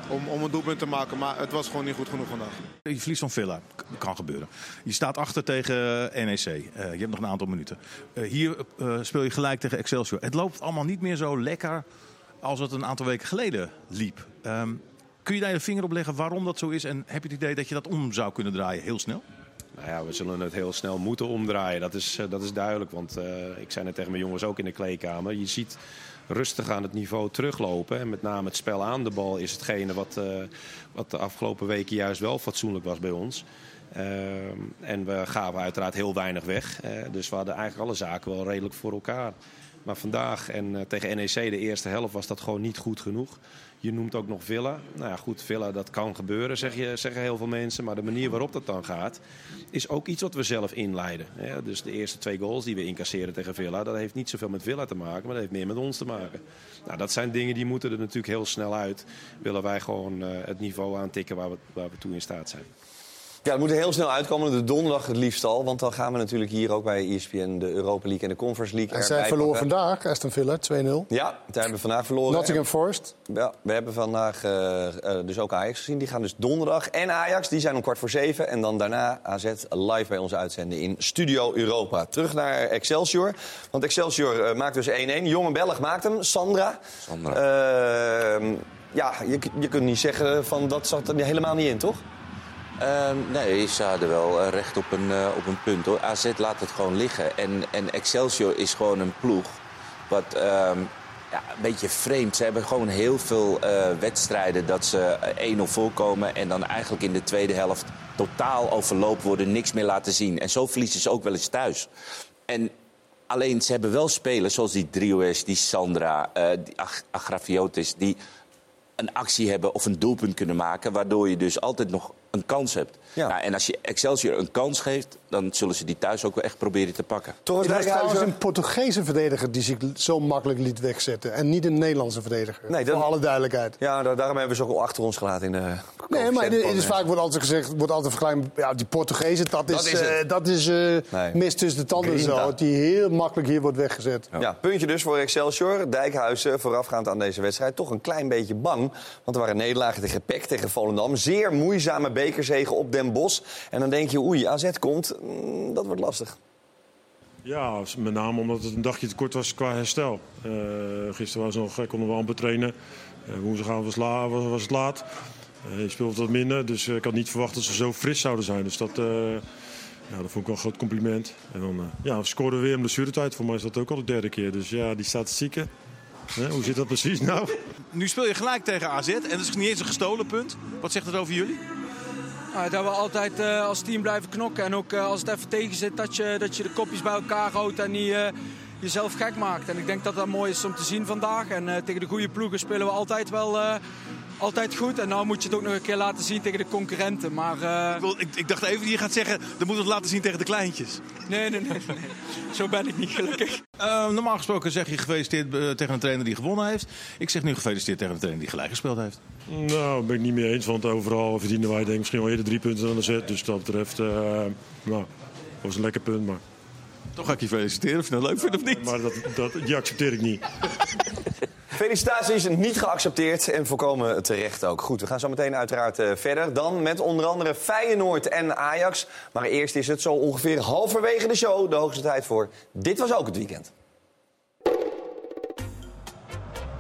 Om, om een doelpunt te maken, maar het was gewoon niet goed genoeg vandaag. Je verliest van Villa. K- kan gebeuren. Je staat achter tegen eh, NEC. Eh, je hebt nog een aantal minuten. Eh, hier eh, speel je gelijk tegen Excelsior. Het loopt allemaal niet meer zo lekker als het een aantal weken geleden liep. Ehm, kun je daar je vinger op leggen waarom dat zo is? En heb je het idee dat je dat om zou kunnen draaien, heel snel? Nou ja, we zullen het heel snel moeten omdraaien. Dat is, eh, dat is duidelijk. Want eh, ik zei net tegen mijn jongens ook in de kleedkamer. Je ziet rustig aan het niveau teruglopen. En met name het spel aan de bal is hetgene wat, eh, wat de afgelopen weken juist wel fatsoenlijk was bij ons. Ehm, en we gaven uiteraard heel weinig weg. Eh, dus we hadden eigenlijk alle zaken wel redelijk voor elkaar. Maar vandaag en eh, tegen NEC de eerste helft was dat gewoon niet goed genoeg. Je noemt ook nog Villa. Nou ja, goed, Villa, dat kan gebeuren, zeg je, zeggen heel veel mensen. Maar de manier waarop dat dan gaat, is ook iets wat we zelf inleiden. Dus de eerste twee goals die we incasseren tegen Villa, dat heeft niet zoveel met Villa te maken, maar dat heeft meer met ons te maken. Nou, dat zijn dingen die moeten er natuurlijk heel snel uit. Willen wij gewoon eh, het niveau aantikken waar we, waar we toe in staat zijn. Ja, het moet er heel snel uitkomen. De donderdag het liefst al. Want dan gaan we natuurlijk hier ook bij ESPN de Europa League en de Conference League En zij verloren pakken. vandaag, Aston Villa, 2-0. Ja, daar hebben we vandaag verloren. Nottingham Forest. Ja, we hebben vandaag eh, eh, dus ook Ajax gezien. Die gaan dus donderdag. En Ajax, die zijn om kwart voor zeven. En dan daarna AZ live bij ons uitzenden in Studio Europa. Terug naar Excelsior. Want Excelsior eh, maakt dus 1-1. Jonge Belg maakt hem, Sandra. Sandra. Ehm, ja, je, je kunt niet zeggen van dat zat er helemaal niet in, toch? Ehm, nee, ze hadden wel eh, recht op een, eh, op een punt. Hoor. AZ laat het gewoon liggen. En, en Excelsior is gewoon een ploeg wat ehm, ja, een beetje vreemd. Ze hebben gewoon heel veel eh, wedstrijden dat ze eh, 1-0 voorkomen... en dan eigenlijk in de tweede helft totaal overloop worden, niks meer laten zien. En zo verliezen ze ook wel eens thuis. En alleen, ze hebben wel spelers zoals die Drioes, die Sandra, die Ag- Agrafiotis... die een actie hebben of een doelpunt kunnen maken... waardoor je dus altijd nog een kans hebt. Ja. en als je Excelsior een kans geeft... dan zullen ze die thuis ook wel echt proberen te pakken. Toch trouwens een Portugese verdediger die zich zo makkelijk liet wegzetten. En niet een Nederlandse verdediger. Nee, dat- Voor alle duidelijkheid. Ja, daar- daarom hebben we ze ook al achter ons gelaten in de Nee, maar het is vaak wordt altijd gezegd, wordt altijd vergelijkt. Ja, die Portugezen, dat is, Dat is eh, dat is Nee. mis tussen de tanden zo. Die heel makkelijk hier wordt weggezet. Ja. puntje dus voor Excelsior. Dijkhuizen voorafgaand aan deze wedstrijd toch een klein beetje bang. Want er waren nederlagen tegen PEC, tegen Volendam. Zeer moeizame bekerzegen op Den Bosch. En dan denk je, oei, AZ komt. Mm, Dat wordt lastig. Ja, met name omdat het een dagje te kort was qua herstel. Eh, gisteren was nog, konden we amper trainen. Eh, woensdagavond was, la, was, was het laat. Eh, je speelde wat minder, dus ik had niet verwacht dat ze zo fris zouden zijn. Dus dat, eh, ja, dat vond ik wel een groot compliment. En dan eh, ja, we scoorden weer in blessuretijd. Voor mij is dat ook al de derde keer. Dus ja, die statistieken. Hè, hoe zit dat precies nou? Nu speel je gelijk tegen AZ en dat is niet eens een gestolen punt. Wat zegt het over jullie? Dat we altijd eh, als team blijven knokken. En ook eh, als het even tegen zit, dat je, dat je de kopjes bij elkaar houdt en niet eh, jezelf gek maakt. En ik denk dat dat mooi is om te zien vandaag. En tegen de goede ploegen spelen we altijd wel altijd goed. En nou moet je het ook nog een keer laten zien tegen de concurrenten. Maar, eh, Ik, ik dacht even, je gaat zeggen, dan moeten we het laten zien tegen de kleintjes. Nee, nee, nee, nee. Zo ben ik niet gelukkig. Uh, (laughs) normaal gesproken zeg je gefeliciteerd uh, tegen een trainer die gewonnen heeft. Ik zeg nu gefeliciteerd tegen een trainer die gelijk gespeeld heeft. Nou, ben ik niet mee eens. Want overal verdienen wij denk ik misschien wel eerder drie punten dan de zet. Dus dat betreft, uh, nou, dat was een lekker punt. Maar... Toch ga ik je feliciteren of je dat leuk vindt of niet. Maar dat, dat, die accepteer ik niet. (laughs) Felicitaties niet geaccepteerd en volkomen terecht ook. Goed, we gaan zo meteen uiteraard uh, verder. Dan met onder andere Feyenoord en Ajax. Maar eerst is het zo ongeveer halverwege de show de hoogste tijd voor. Dit was ook het weekend.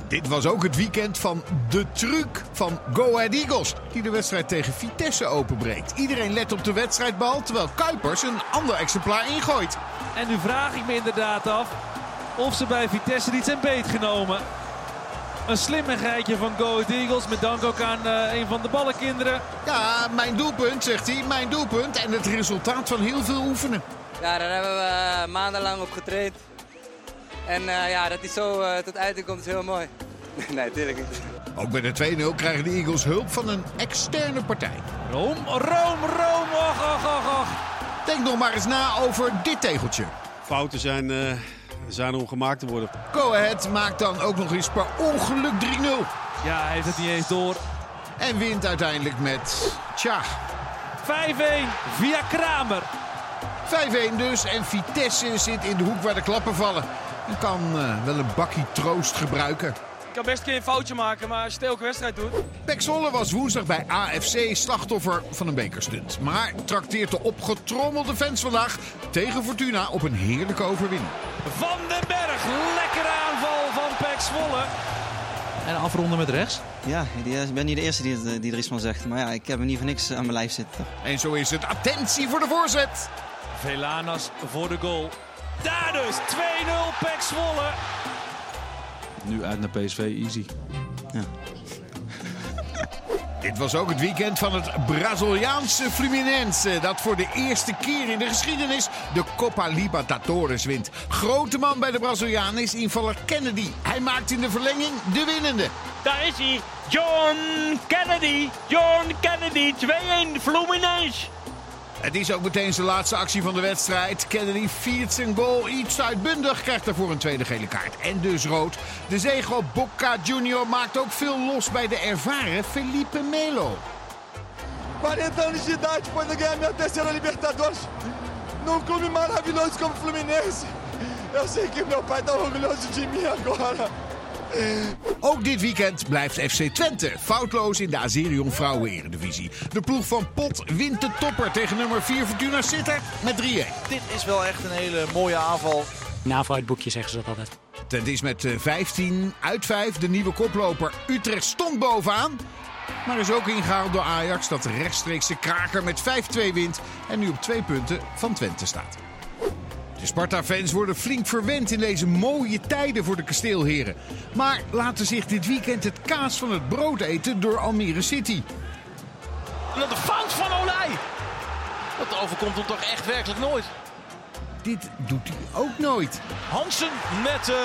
Dit was ook het weekend van de truc van Go Ahead Eagles. Die de wedstrijd tegen Vitesse openbreekt. Iedereen let op de wedstrijdbal, terwijl Kuipers een ander exemplaar ingooit. En nu vraag ik me inderdaad af of ze bij Vitesse niet zijn beet genomen. Een slimmigheidje van Go Ahead Eagles. Met dank ook aan uh, een van de ballenkinderen. Ja, mijn doelpunt, zegt hij. Mijn doelpunt. En het resultaat van heel veel oefenen. Ja, daar hebben we uh, maandenlang op getraind. En uh, ja, dat hij zo tot uiting komt is heel mooi. (laughs) nee, natuurlijk niet. Ook bij de 2-0 krijgen de Eagles hulp van een externe partij. Room, Room, Room. Och, och, och, och. Denk nog maar eens na over dit tegeltje. Fouten zijn zijn om gemaakt te worden. Go Ahead maakt dan ook nog eens per ongeluk 3-0. Ja, hij heeft het niet eens door. En wint uiteindelijk met, tja... 5-1 via Kramer. 5-1 dus en Vitesse zit in de hoek waar de klappen vallen. En kan uh, wel een bakkie troost gebruiken. Ik kan best een keer een foutje maken, maar als je het elke wedstrijd doet... Pek Zwolle was woensdag bij AFC slachtoffer van een bekerstunt. Maar trakteert de opgetrommelde fans vandaag tegen Fortuna op een heerlijke overwinning. Van den Berg, lekkere aanval van Pek Zwolle. En afronden met rechts? Ja, ik ben niet de eerste die, het, die er iets van zegt. Maar ja, ik heb er niet voor niks aan mijn lijf zitten. En zo is het. Attentie voor de voorzet. Velanas voor de goal. Daar dus, 2-0 Pek Zwolle. Nu uit naar PSV, easy. Ja. (laughs) Dit was ook het weekend van het Braziliaanse Fluminense. Dat voor de eerste keer in de geschiedenis de Copa Libertadores wint. Grote man bij de Brazilianen is invaller Kennedy. Hij maakt in de verlenging de winnende. Daar is hij. John Kennedy. John Kennedy. 2-1 Fluminense. Het is ook meteen zijn laatste actie van de wedstrijd. Kennedy viert zijn goal iets uitbundig, krijgt daarvoor een tweede gele kaart. En dus rood. De zege op Boca Junior maakt ook veel los bij de ervaren Felipe Melo. 40 anos de idade, depois de ganhar minha terceira Libertadores. Num clube maravilhoso como Fluminense. Eu sei que meu pai tá orgulhoso de mim agora. Ook dit weekend blijft FC Twente foutloos in de Azerion Vrouwen-Eredivisie. De ploeg van Pot wint de topper tegen nummer 4 Fortuna Sittard met 3-1. Dit is wel echt een hele mooie aanval. Navo uit boekje zeggen ze dat altijd. Twente is met 15 uit 5 de nieuwe koploper. Utrecht stond bovenaan. Maar is ook ingehaald door Ajax dat de rechtstreekse kraker met 5-2 wint. En nu op twee punten van Twente staat. De Sparta-fans worden flink verwend in deze mooie tijden voor de kasteelheren. Maar laten zich dit weekend het kaas van het brood eten door Almere City. En de fout van Olij. Dat overkomt hem toch echt werkelijk nooit. Dit doet hij ook nooit. Hansen met uh,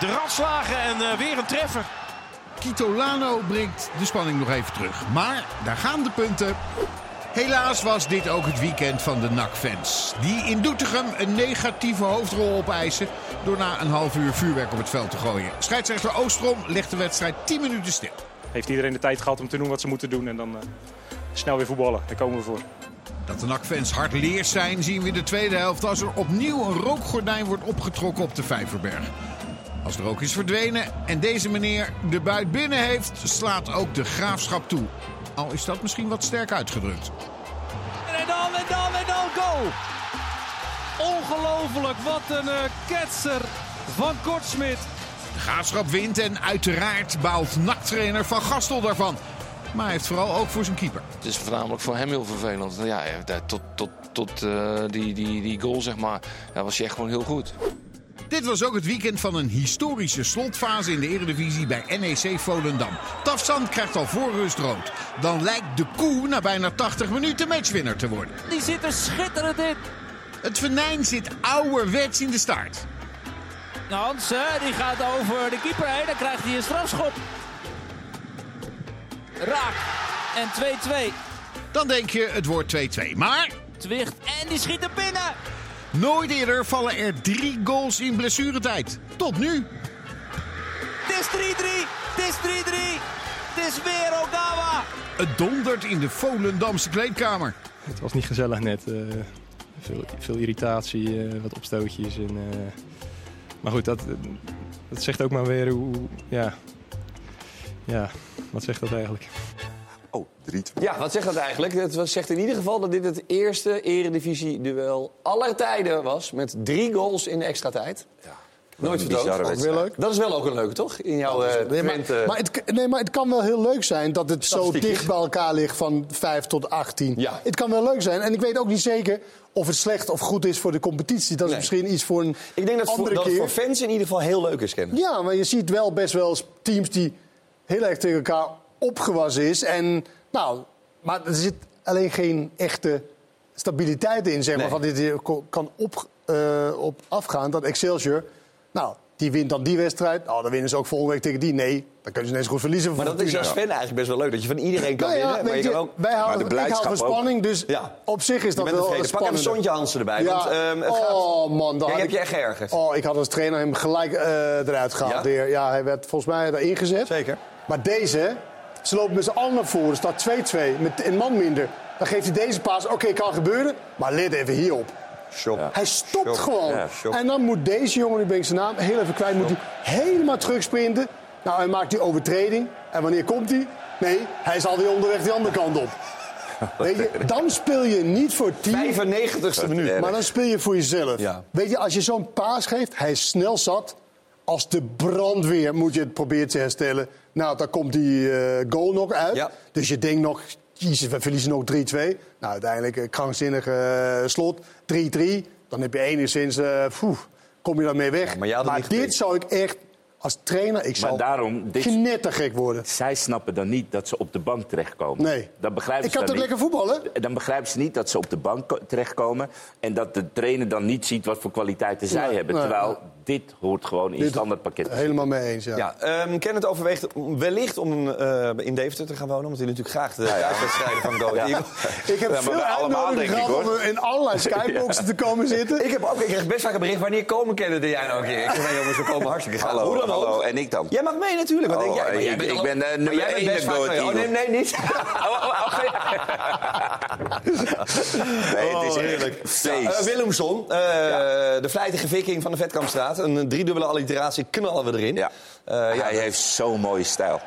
de ratslagen en uh, weer een treffer. Kitolano brengt de spanning nog even terug. Maar daar gaan de punten. Helaas was dit ook het weekend van de NAC-fans. Die in Doetinchem een negatieve hoofdrol opeisen... door na een half uur vuurwerk op het veld te gooien. Scheidsrechter Oostrom legt de wedstrijd 10 minuten stil. Heeft iedereen de tijd gehad om te doen wat ze moeten doen... en dan uh, snel weer voetballen. Daar komen we voor. Dat de NAC-fans hardleers zijn zien we in de tweede helft... als er opnieuw een rookgordijn wordt opgetrokken op de Vijverberg. Als de rook is verdwenen en deze meneer de buit binnen heeft... slaat ook de graafschap toe. Al is dat misschien wat sterk uitgedrukt. En dan, en dan, en dan, goal! Ongelooflijk, wat een uh, ketser van Kortsmit. De graafschap wint en uiteraard baalt naktrainer Van Gastel daarvan. Maar hij heeft vooral ook voor zijn keeper. Het is voornamelijk voor hem heel vervelend. Ja, tot, tot, tot uh, die, die, die goal, zeg maar, ja, was hij echt gewoon heel goed. Dit was ook het weekend van een historische slotfase in de Eredivisie bij NEC Volendam. Tafsan krijgt al voor rust rood. Dan lijkt de koe na bijna 80 minuten matchwinner te worden. Die zit er schitterend in. Het venijn zit ouderwets in de start. Hans, die gaat over de keeper heen. Dan krijgt hij een strafschop. Raak. En 2-2. Dan denk je het wordt 2-2. Maar... Twicht en die schiet er binnen. Nooit eerder vallen er drie goals in blessuretijd. Tot nu. Het is 3-3. Het is 3-3. Het is weer Ogawa. Het dondert in de Volendamse kleedkamer. Het was niet gezellig net. eh, veel, veel irritatie, eh, wat opstootjes. En, eh, maar goed, dat, dat zegt ook maar weer hoe... Ja, ja, wat zegt dat eigenlijk? Oh, 3 Ja, wat zegt dat eigenlijk? Het zegt in ieder geval dat dit het eerste eredivisie-duel aller tijden was. Met drie goals in de extra tijd. Nooit Ook wedstrijd. wel leuk. Dat is wel ook een leuke, toch? In jouw eh Nee, maar, het, nee, maar het kan wel heel leuk zijn dat het zo dicht bij elkaar ligt van 5 tot 18. Het kan wel leuk zijn. En ik weet ook niet zeker of het slecht of goed is voor de competitie. Dat is Nee. misschien iets voor een Ik denk dat, het voor, andere dat het voor fans in ieder geval heel leuk is, Ken. Ja, maar je ziet wel best wel teams die heel erg tegen elkaar opgewassen is. En nou, maar er zit alleen geen echte stabiliteit in, zeg maar, van dit kan op, eh, op afgaan. Dat Excelsior, nou, die wint dan die wedstrijd. Nou, dan winnen ze ook volgende week tegen die. Nee, dan kunnen ze net zo goed verliezen. Maar dat is als fan eigenlijk best wel leuk. Dat je van iedereen kan Nou ja, winnen. Maar je je, kan ook... wij houden, ik hou van spanning, dus op zich is dat wel tevreden. Pak even spannend. Sontje Hansen erbij. Ja. Want, ehm, het gaat... oh man, dan Ja, heb je echt geërgerd. Oh, ik had als trainer hem gelijk eh, eruit gehaald. Ja? ja, hij werd volgens mij erin gezet. Zeker. Maar deze, ze lopen met z'n allen naar voren. Er staat 2-2 met een man minder. Dan geeft hij deze paas. Oké, kan gebeuren. Maar let even hierop. Shock. Hij stopt gewoon. Ja, en dan moet deze jongen, nu ben ik zijn naam heel even kwijt, moet hij helemaal terugsprinten. Nou, hij maakt die overtreding. En wanneer komt hij? Nee, hij is alweer onderweg die andere kant op. (laughs) Weet je, dan speel je niet voor het team. 95ste minuut. Maar dan speel je voor jezelf. Ja. Weet je, als je zo'n paas geeft, hij is snel zat. Als de brandweer moet je het proberen te herstellen. Nou, dan komt die eh, goal nog uit. Dus je denkt nog, jezus, we verliezen nog 3-2. Nou, uiteindelijk een krankzinnig eh, slot. 3-3. Dan heb je enigszins, eh poeh, kom je daarmee weg. maar dit zou ik echt, als trainer, ik Maar zou daarom, dit- knettergek worden. Zij snappen dan niet dat ze op de bank terechtkomen. Nee. Dan begrijpen Ik ze kan toch lekker voetballen? Dan begrijpen ze niet dat ze op de bank ko- terechtkomen. En dat de trainer dan niet ziet wat voor kwaliteiten zij Nee, hebben. nee, Terwijl nee. Dit hoort gewoon in Dit- standaardpakket. Helemaal mee eens, ja. Ja, ehm Kenneth overweegt wellicht om eh, in Deventer te gaan wonen. Want hij natuurlijk graag de thuiswedstrijden van (laughs) Go. Eagles. (laughs) Ik heb Ja, veel wij allemaal, uitnodigingen denk ik, gehad om in allerlei (laughs) skyboxen te komen zitten. Ik heb ook, ik krijg best vaak een bericht. Wanneer komen Kenneth en jij nou een keer? Ik zeg, nee jongens, we komen hartstikke graag. Hallo, Hoe dan ook. hallo, en ik dan? Jij mag mee natuurlijk. Wat Oh, denk jij? Maar jij ik- bent ik al- ben, eh, maar nummer jij bent één best in vaak Go Ahead mee. Oh nee, nee, niet. Nee, het is Oh, heerlijk. feest. Eh, Willemson, de vlijtige viking van de Vetkampstraat. Een driedubbele alliteratie knallen we erin. Ja. Eh, ja. Hij heeft zo'n mooie stijl.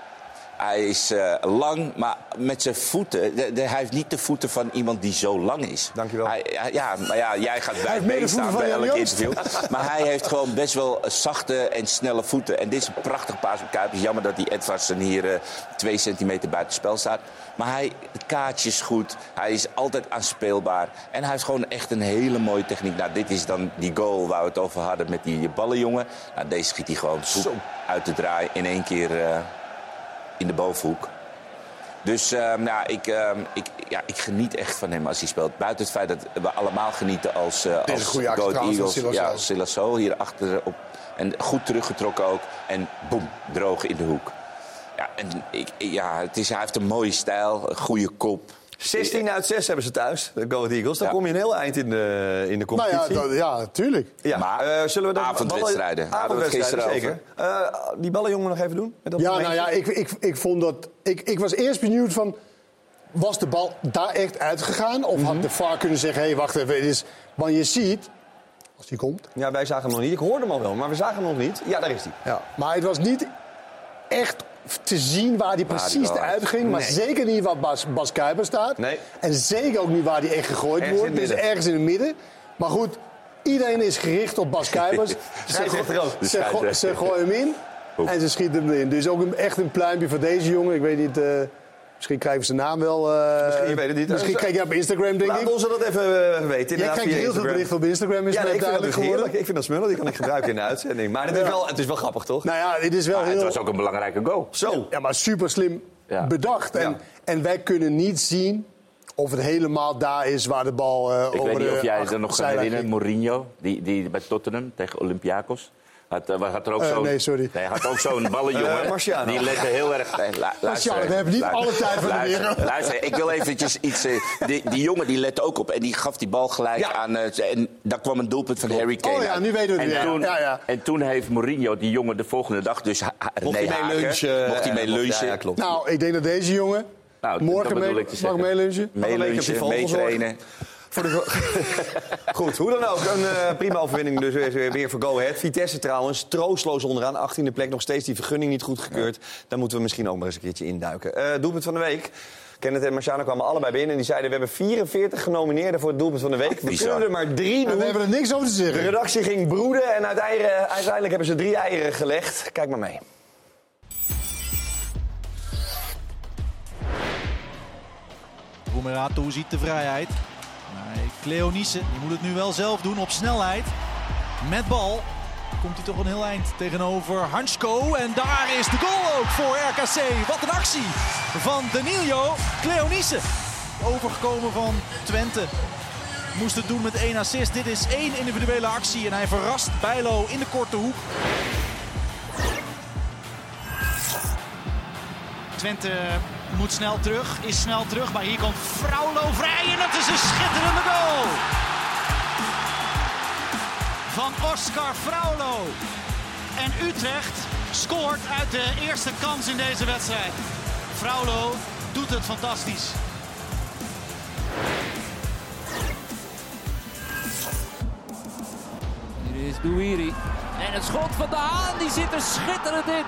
Hij is eh, lang, maar met zijn voeten. de- de- hij heeft niet de voeten van iemand die zo lang is. Dankjewel. Hij, hij- ja, maar ja, jij gaat bij meestaan voeten bij elk interview. Maar hij heeft gewoon best wel zachte en snelle voeten. En dit is een prachtig paas op Kuipers. Jammer dat die Edvardsen hier eh, twee centimeter buiten spel staat. Maar hij, het kaartje is goed. Hij is altijd aanspeelbaar. En hij heeft gewoon echt een hele mooie techniek. Nou, dit is dan die goal waar we het over hadden met die ballenjongen. Nou, deze schiet hij gewoon poep, uit de draai in één keer eh, in de bovenhoek. Dus ehm, nou, ik, ehm, ik, ja, ik geniet echt van hem als hij speelt. Buiten het feit dat we allemaal genieten als, een als goede Go actie Ahead trouwens van Eagles. Ja, Silasso hier achterop. En goed teruggetrokken ook. En boem, droog in de hoek. Ja, en ik, ja, het is, hij heeft een mooie stijl, een goede kop. 16 uit 6 hebben ze thuis, de Go Eagles. Dan Ja. kom je een heel eind in de, in de Nou ja, competitie. dat, ja, tuurlijk. Ja, Maar eh, zullen we dat avondwedstrijden, het Avondwedstrijden, zeker. Eh, die ballenjongen nog even doen? Met dat Ja, momentje? nou ja, ik, ik, ik vond dat. Ik, ik was eerst benieuwd van. Was de bal daar echt uitgegaan? Of Mhm. had de VAR kunnen zeggen: hé, hey, wacht even. Dit is, want je ziet, als die komt. Ja, wij zagen hem nog niet. Ik hoorde hem al wel, maar we zagen hem nog niet. Ja, daar is hij. Ja. Maar het was niet echt te zien waar die precies die eruit ging. Maar zeker niet waar Bas, Bas Kuiper staat. Nee. En zeker ook niet waar die echt gegooid Ergens wordt. het Dus ergens in het midden. Maar goed, iedereen is gericht op Bas Kuipers. (laughs) Ze, ze, ze gooien hem in en ze schieten hem erin. Dus ook een, echt een pluimpje voor deze jongen. Ik weet niet, eh, misschien krijgen we zijn naam wel. eh, Misschien, je weet het niet. Misschien krijg je op Instagram, denk Laat ik. ons dat even eh, weten. Jij krijgt heel veel berichten op Instagram, is Ja, nee, ik vind dat duidelijk dus geworden. heerlijk. Ik vind dat smullen, die kan ik gebruiken in de uitzending. Maar het is, wel, het is wel grappig, toch? Nou ja, dit is wel Maar het heel... was ook een belangrijke goal. Zo. Ja, maar super slim Ja. bedacht. En, Ja. en wij kunnen niet zien of het helemaal daar is waar de bal eh Ik over weet niet de of jij ach- er nog kan herinneren. ging. Mourinho, die, die bij Tottenham tegen Olympiakos. Had, eh, had er ook Eh, zo'n nee, sorry. Nee, had ook zo'n ballenjongen. (laughs) Eh, Marciano. die lette heel erg. Nee, lu- luister, Marciano, we hebben niet alle tijd van de luister, wereld. Luister, ik wil eventjes iets. die, die jongen die lette ook op en die gaf die bal gelijk Ja. aan. en daar kwam een doelpunt van Harry Kane. Oh ja, nu weten we het en weer. Toen, Ja, ja. En toen heeft Mourinho die jongen de volgende dag dus. Mocht hij mee lunchen, Mocht hij mee lunchen. ja, ja, klopt. Nou, ik denk dat deze jongen Nou, morgen mee, ik mag meelunchen. Mee op die lunchen, mee trainen. Voor de... (laughs) Goed, hoe dan ook. Een eh, prima overwinning dus weer, weer, voor Go Ahead. Vitesse trouwens, troosteloos onderaan. 18e plek, nog steeds die vergunning niet goedgekeurd. Daar moeten we misschien ook maar eens een keertje induiken. Eh doelpunt van de week. Kenneth en Marciano kwamen allebei binnen en die zeiden... we hebben 44 genomineerden voor het doelpunt van de week. We kunnen er maar drie En doen. we hebben er niks over te De zeggen. redactie ging broeden en uiteindelijk, uiteindelijk hebben ze drie eieren gelegd. Kijk maar mee. Roemerato ziet de vrijheid. Maar Cleonice, die moet het nu wel zelf doen op snelheid. Met bal komt hij toch een heel eind tegenover Hansko. En daar is de goal ook voor RKC. Wat een actie van Danilo Cleonice. Overgekomen van Twente. Moest het doen met één assist. Dit is één individuele actie en hij verrast Bijlo in de korte hoek. Twente moet snel terug, is snel terug, maar hier komt Fraulo vrij en dat is een schitterende goal. Van Oscar Fraulo. En Utrecht scoort uit de eerste kans in deze wedstrijd. Fraulo doet het fantastisch. Hier is Douiri. En het schot van de Haan, die zit er schitterend in.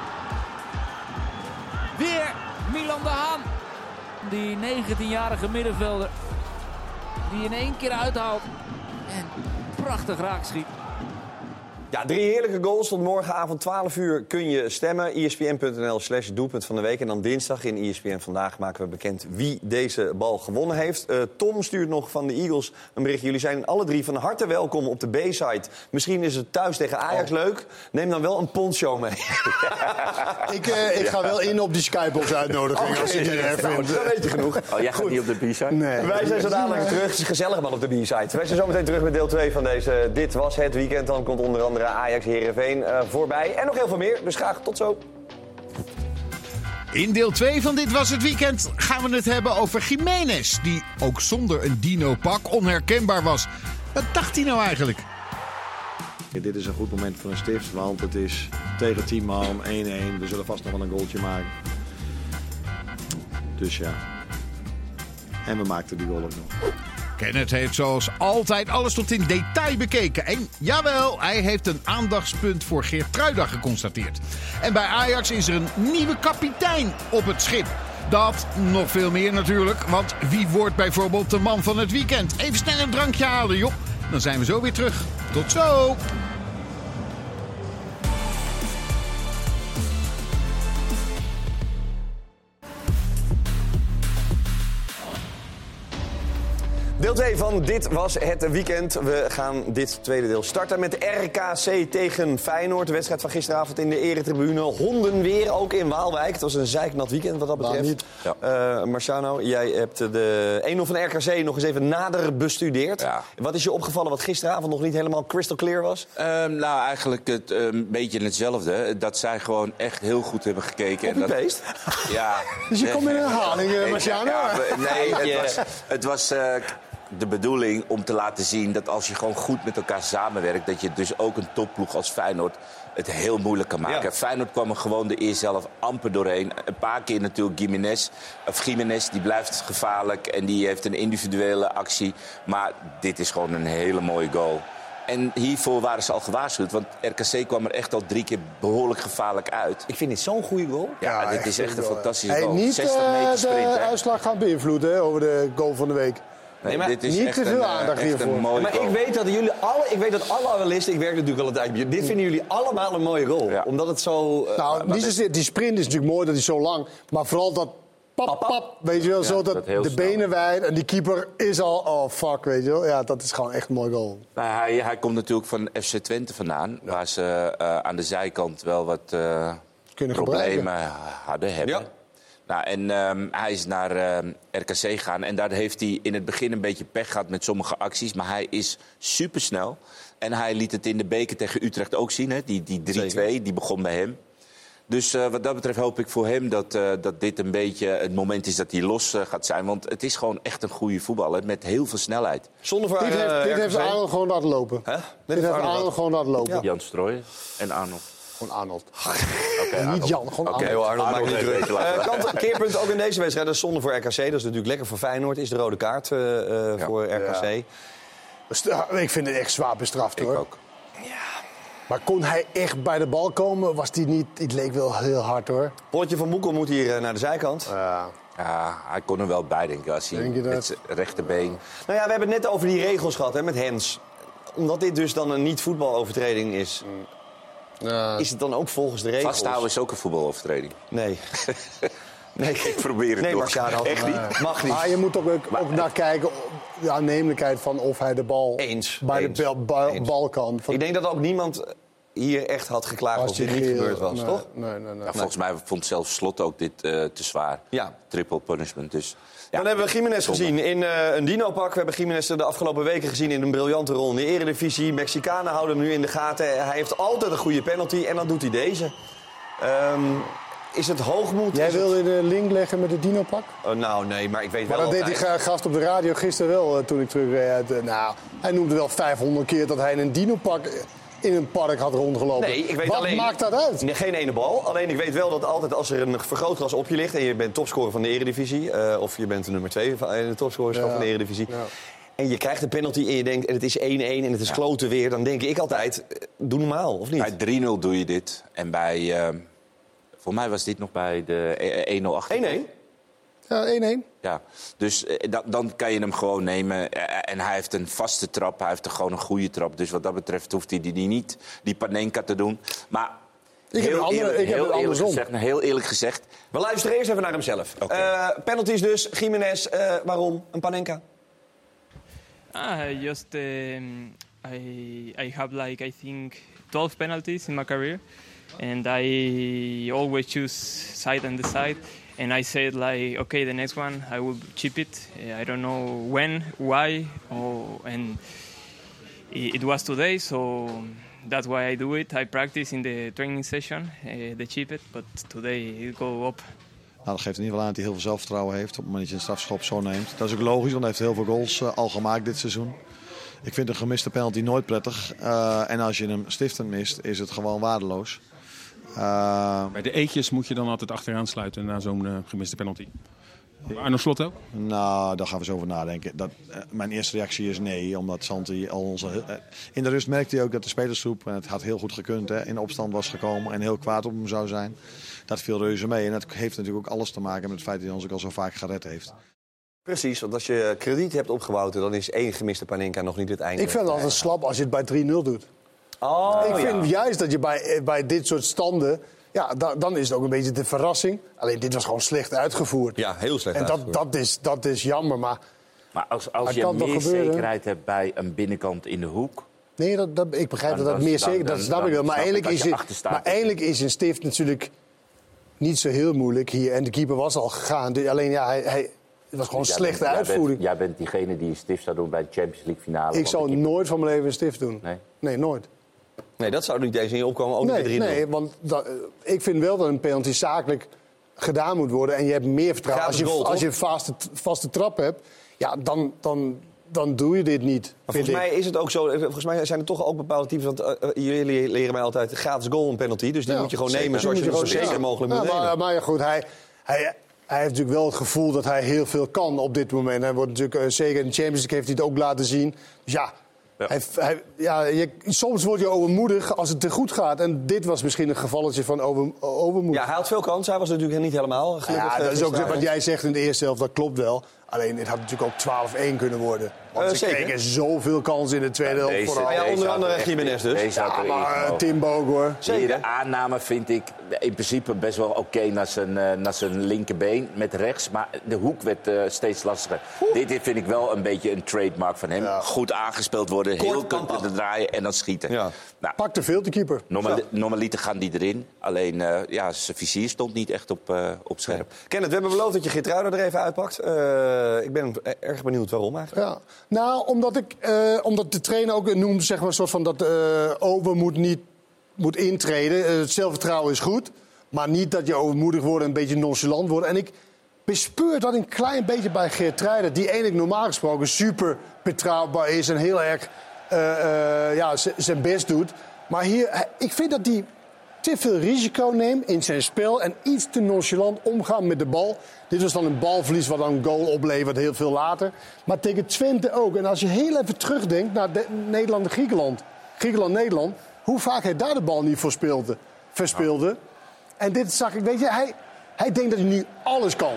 Weer Milan de Haan. Die 19-jarige middenvelder. Die in één keer uithaalt. En prachtig raak schiet. Ja, drie heerlijke goals. Tot morgenavond 12 uur kun je stemmen. ESPN.nl slash doelpunt van de week. En dan dinsdag in ESPN Vandaag maken we bekend wie deze bal gewonnen heeft. Eh, Tom stuurt nog van de Eagles een berichtje. Jullie zijn alle drie van harte welkom op de B-side. Misschien is het thuis tegen Ajax leuk. Neem dan wel een poncho mee. (laughs) Ik, eh, ik ga wel in op die Skybox uitnodiging. Oké, als (laughs) je die er nou, vindt. dat weet je genoeg. (laughs) Oh, jij gaat niet op de B-side? Nee. Wij zijn zo dadelijk terug. Het is gezellig man op de B-side. Wij zijn zo meteen terug met deel 2 van deze Dit Was Het Weekend. Dan komt onder andere Ajax Herenveen voorbij. En nog heel veel meer. Dus graag tot zo. In deel 2 van Dit Was Het Weekend gaan we het hebben over Jiménez. Die ook zonder een dino-pak onherkenbaar was. Wat dacht hij nou eigenlijk? Dit is een goed moment voor een stift, want het is tegen 10 man 1-1. We zullen vast nog wel een goaltje maken. Dus ja. En we maakten die goal ook nog. Kenneth heeft zoals altijd alles tot in detail bekeken. En jawel, hij heeft een aandachtspunt voor Geert Truida geconstateerd. En bij Ajax is er een nieuwe kapitein op het schip. Dat nog veel meer natuurlijk, want wie wordt bijvoorbeeld de man van het weekend? Even snel een drankje halen, joh. Dan zijn we zo weer terug. Tot zo! Deel 2 van Dit Was Het Weekend. We gaan dit tweede deel starten met RKC tegen Feyenoord. De wedstrijd van gisteravond in de eretribune. Honden weer, ook in Waalwijk. Het was een zeiknat weekend wat dat betreft. Eh, Marciano, jij hebt de 1-0 van RKC nog eens even nader bestudeerd. Wat is je opgevallen wat gisteravond nog niet helemaal crystal clear was? Ehm, nou, eigenlijk het, ehm, een beetje hetzelfde. Dat zij gewoon echt heel goed hebben gekeken. En dat- Copy-paste? Ja. (laughs) Dus je komt in herhaling, eh, Marciano. ja, nee, het (laughs) was, het was eh, de bedoeling om te laten zien dat als je gewoon goed met elkaar samenwerkt... dat je dus ook een topploeg als Feyenoord het heel moeilijk kan maken. Ja. Feyenoord kwam er gewoon de eerste helft amper doorheen. Een paar keer natuurlijk Gimenez, of Gimenez, die blijft gevaarlijk... en die heeft een individuele actie. Maar dit is gewoon een hele mooie goal. En hiervoor waren ze al gewaarschuwd, want RKC kwam er echt al drie keer behoorlijk gevaarlijk uit. Ik vind dit zo'n goede goal. Ja, dit is echt een fantastische Hey, goal. niet 60 eh, meter de sprint, hè? uitslag gaan beïnvloeden over de goal van de week. Nee, maar dit is niet echt te veel een, eh, aandacht hiervoor. Maar goal. ik weet dat jullie alle, ik weet dat alle analisten, ik werk natuurlijk al een tijdje, dit vinden jullie allemaal een mooie goal. Omdat het zo. eh, Nou, niet zozeer, die sprint is natuurlijk mooi, dat is zo lang. Maar vooral dat pap, pap, weet je wel, Ja, zo dat, de snel. benen wijd en die keeper is al, oh fuck, weet je wel. Ja, dat is gewoon echt een mooi goal. Nou, hij, hij komt natuurlijk van FC Twente vandaan, waar ze eh, aan de zijkant wel wat eh, Kunnen problemen gebruiken. hadden hebben. Ja. Nou, en ehm, hij is naar ehm, RKC gegaan. En daar heeft hij in het begin een beetje pech gehad met sommige acties. Maar hij is supersnel. En hij liet het in de beker tegen Utrecht ook zien. Hè? Die, die 3-2, die begon bij hem. Dus eh, wat dat betreft hoop ik voor hem dat, eh, dat dit een beetje het moment is dat hij los eh, gaat zijn. Want het is gewoon echt een goede voetballer met heel veel snelheid. Zonder voor Dit heeft, dit heeft Arnold gewoon laten lopen. Hè? Dit heeft Arnold gewoon laten lopen. Jan Strooijen en Arnold. Gewoon Arnold. (laughs) Oké, Niet Jan, gewoon Oké, Arnold. heel Arnold, maakt niet Arnold druk. Eh, kant, keerpunt ook in deze wedstrijd. Dat is zonde voor RKC. Dat is natuurlijk lekker voor Feyenoord. Is de rode kaart eh, eh, voor RKC. Sta- Ik vind het echt zwaar bestraft hoor. ook. Maar kon hij echt bij de bal komen? Was die niet... Het leek wel heel hard hoor. Polletje van Boekel moet hier naar de zijkant. Ja. Ja, hij kon er wel bij, denk ik. Als hij Denk je dat? met zijn rechterbeen. Nou ja, we hebben het net over die regels gehad hè, met Hens. Omdat dit dus dan een niet-voetbalovertreding is... Is het dan ook volgens de regels? Vasthouden is ook een voetbalovertreding. Nee. (laughs) nee. Ik probeer het Nee, nog. Marciano. Echt niet? Mag niet. Maar je moet ook, ook, naar kijken, de aannemelijkheid van of hij de bal Eens. bij Eens. de bal, bal, Eens. bal kan. Van, Ik denk dat ook niemand hier echt had geklaagd als, als dit niet gebeurd was, nee, toch? Nee, nee, nee. Ja, volgens mij vond zelfs Slot ook dit eh, te zwaar. Ja. Triple punishment. Dus. Dan hebben we Jiménez gezien in eh, een dino-pak. We hebben Jiménez de afgelopen weken gezien in een briljante rol in de eredivisie. Mexicanen houden hem nu in de gaten. Hij heeft altijd een goede penalty en dan doet hij deze. Ehm, is het hoogmoed? Jij Is het- wilde de link leggen met het dino-pak? Oh, nou, nee, maar ik weet Maar wel dat deed die altijd- ga- gast op de radio gisteren wel eh, toen ik terugreed. uit, eh, nou, hij noemde wel 500 keer dat hij in een dino-pak in een park had rondgelopen. Nee, ik weet Wat alleen... maakt dat uit? Geen ene bal. Alleen ik weet wel dat altijd als er een vergrootglas op je ligt... en je bent topscorer van de Eredivisie... eh, of je bent de nummer twee van- in de topscorerschap Ja. van de Eredivisie... Ja. en je krijgt een penalty en je denkt en het is 1-1 en het is kloten weer... dan denk ik altijd, eh, doe normaal, of niet? Bij 3-0 doe je dit. En bij... eh, voor mij was dit nog bij de e- 1-0 achter. 1-1? Ja, 1-1. Ja, dus eh, da- dan kan je hem gewoon nemen. Eh, en hij heeft een vaste trap, hij heeft er gewoon een goede trap. Dus wat dat betreft hoeft hij die, die niet, die Panenka te doen. Maar Ik heb heel, een andere- eerlijk, ik heb heel, het eerlijk andersom. gezegd, heel eerlijk gezegd... We luisteren eerst even naar hemzelf. Eh, penalties dus, Jiménez, eh, waarom? Een Panenka? Ah, I just um, I I have like I think 12 penalties in my career, and I always choose side and the side. And I said like, okay, the next one I will chip it. Uh, I don't know when, why, or and it, was today, so that's why I do it. I practice in the training session, uh, the chip it, but today it go up. Nou, dat geeft in ieder geval aan dat hij heel veel zelfvertrouwen heeft op het moment dat je een strafschop zo neemt. Dat is ook logisch, want hij heeft heel veel goals eh, al gemaakt dit seizoen. Ik vind een gemiste penalty nooit prettig. Eh, en als je hem stiftend mist, is het gewoon waardeloos. Eh, Bij de eetjes moet je dan altijd achteraan sluiten na zo'n eh, gemiste penalty. Arno Slot ook? Nou, daar gaan we zo over nadenken. Dat, eh, mijn eerste reactie is nee, omdat Santi al onze... eh, in de rust merkte hij ook dat de spelersgroep, en het had heel goed gekund, hè, in opstand was gekomen en heel kwaad op hem zou zijn. Dat viel reuze mee. En dat heeft natuurlijk ook alles te maken met het feit dat hij ons ook al zo vaak gered heeft. Precies, want als je krediet hebt opgebouwd... dan is één gemiste Panenka nog niet het einde. Ik vind het altijd slap als je het bij 3-0 doet. Oh, ik vind ja. juist dat je bij, eh, bij dit soort standen... Ja, da- dan is het ook een beetje de verrassing. Alleen dit was gewoon slecht uitgevoerd. Ja, heel slecht En dat, uitgevoerd. dat, is, dat is jammer, maar... Maar als, als Dat je meer zekerheid hebt bij een binnenkant in de hoek... Nee, dat, dat, ik begrijp dat dat dan- meer dan- zeker... Dat dan- snap ik dan wel. Maar snap ik eigenlijk, is het, maar eigenlijk is een stift natuurlijk niet zo heel moeilijk hier. En de keeper was al gegaan. Dus Alleen ja, hij, hij, het was gewoon Jij slechte bent- jij uitvoering. bent- Jij bent diegene die een stift zou doen bij de Champions League finale. ik zou nooit van mijn leven een stift doen. Nee. Nee, nooit. Nee, dat zou niet eens in je opkomen, ook Nee, niet bij 3-0. nee want dat, eh, ik vind wel dat een penalty zakelijk gedaan moet worden. En je hebt meer vertrouwen. Als je, goal, als je vaste, vaste trap hebt, ja, dan, dan, dan doe je dit niet. Volgens ik. mij is het ook zo. eh, Volgens mij zijn er toch ook bepaalde types. Want eh, jullie leren mij altijd gratis goal een penalty. Dus die Ja, moet je gewoon zeker. nemen zoals je het zo gewoon- zeker mogelijk Ja, moet nemen. maar, goed, hij, hij, hij heeft natuurlijk wel het gevoel dat hij heel veel kan op dit moment. Hij wordt natuurlijk, zeker in de Champions League heeft hij het ook laten zien. Dus ja, Hij, hij- ja je, soms word je overmoedig als het te goed gaat. En dit was misschien een gevalletje van over, overmoed. Ja, hij had veel kansen. Hij was natuurlijk niet helemaal gelukkig. Ja, eh, dat is ook gisteravond. wat jij zegt in de eerste helft, dat klopt wel. Alleen het had natuurlijk ook 12-1 kunnen worden. Want Eh, ze kregen zoveel kansen in de tweede helft. Vooral. ja, onder andere er Jiménez dus. Ja, er maar eh. Timbo ook hoor. De aanname vind ik in principe best wel oké naar, zijn, eh, naar zijn linkerbeen met rechts. Maar de hoek werd eh, steeds lastiger. Dit vind ik wel een beetje een trademark van hem. Goed aangespeeld worden, heel kort kunnen draaien en dan schieten. Nou, Pak te veel de keeper. normaal, normaliter gaan die erin. Alleen eh, ja, zijn vizier stond niet echt op, eh, op scherp. Kenneth, we hebben beloofd dat je Geertruida er even uitpakt. Eh, ik ben erg benieuwd waarom eigenlijk. Ja. Nou, omdat, ik, eh, omdat de trainer ook noemde zeg maar, soort van dat eh over moet niet moet intreden. Het zelfvertrouwen is goed, maar niet dat je overmoedig wordt en een beetje nonchalant wordt. En ik bespeur dat een klein beetje bij Geert Treijden, die eigenlijk normaal gesproken super betrouwbaar is en heel erg ja, zijn best doet. Maar hier, ik vind dat hij te veel risico neemt in zijn spel en iets te nonchalant omgaan met de bal. Dit was dan een balverlies wat dan een goal oplevert heel veel later. Maar tegen Twente ook. En als je heel even terugdenkt naar de- Nederland en Griekenland. Griekenland-Nederland. Hoe vaak hij daar de bal niet voor speelde, verspeelde. En dit zag ik, weet je, hij, hij denkt dat hij nu alles kan.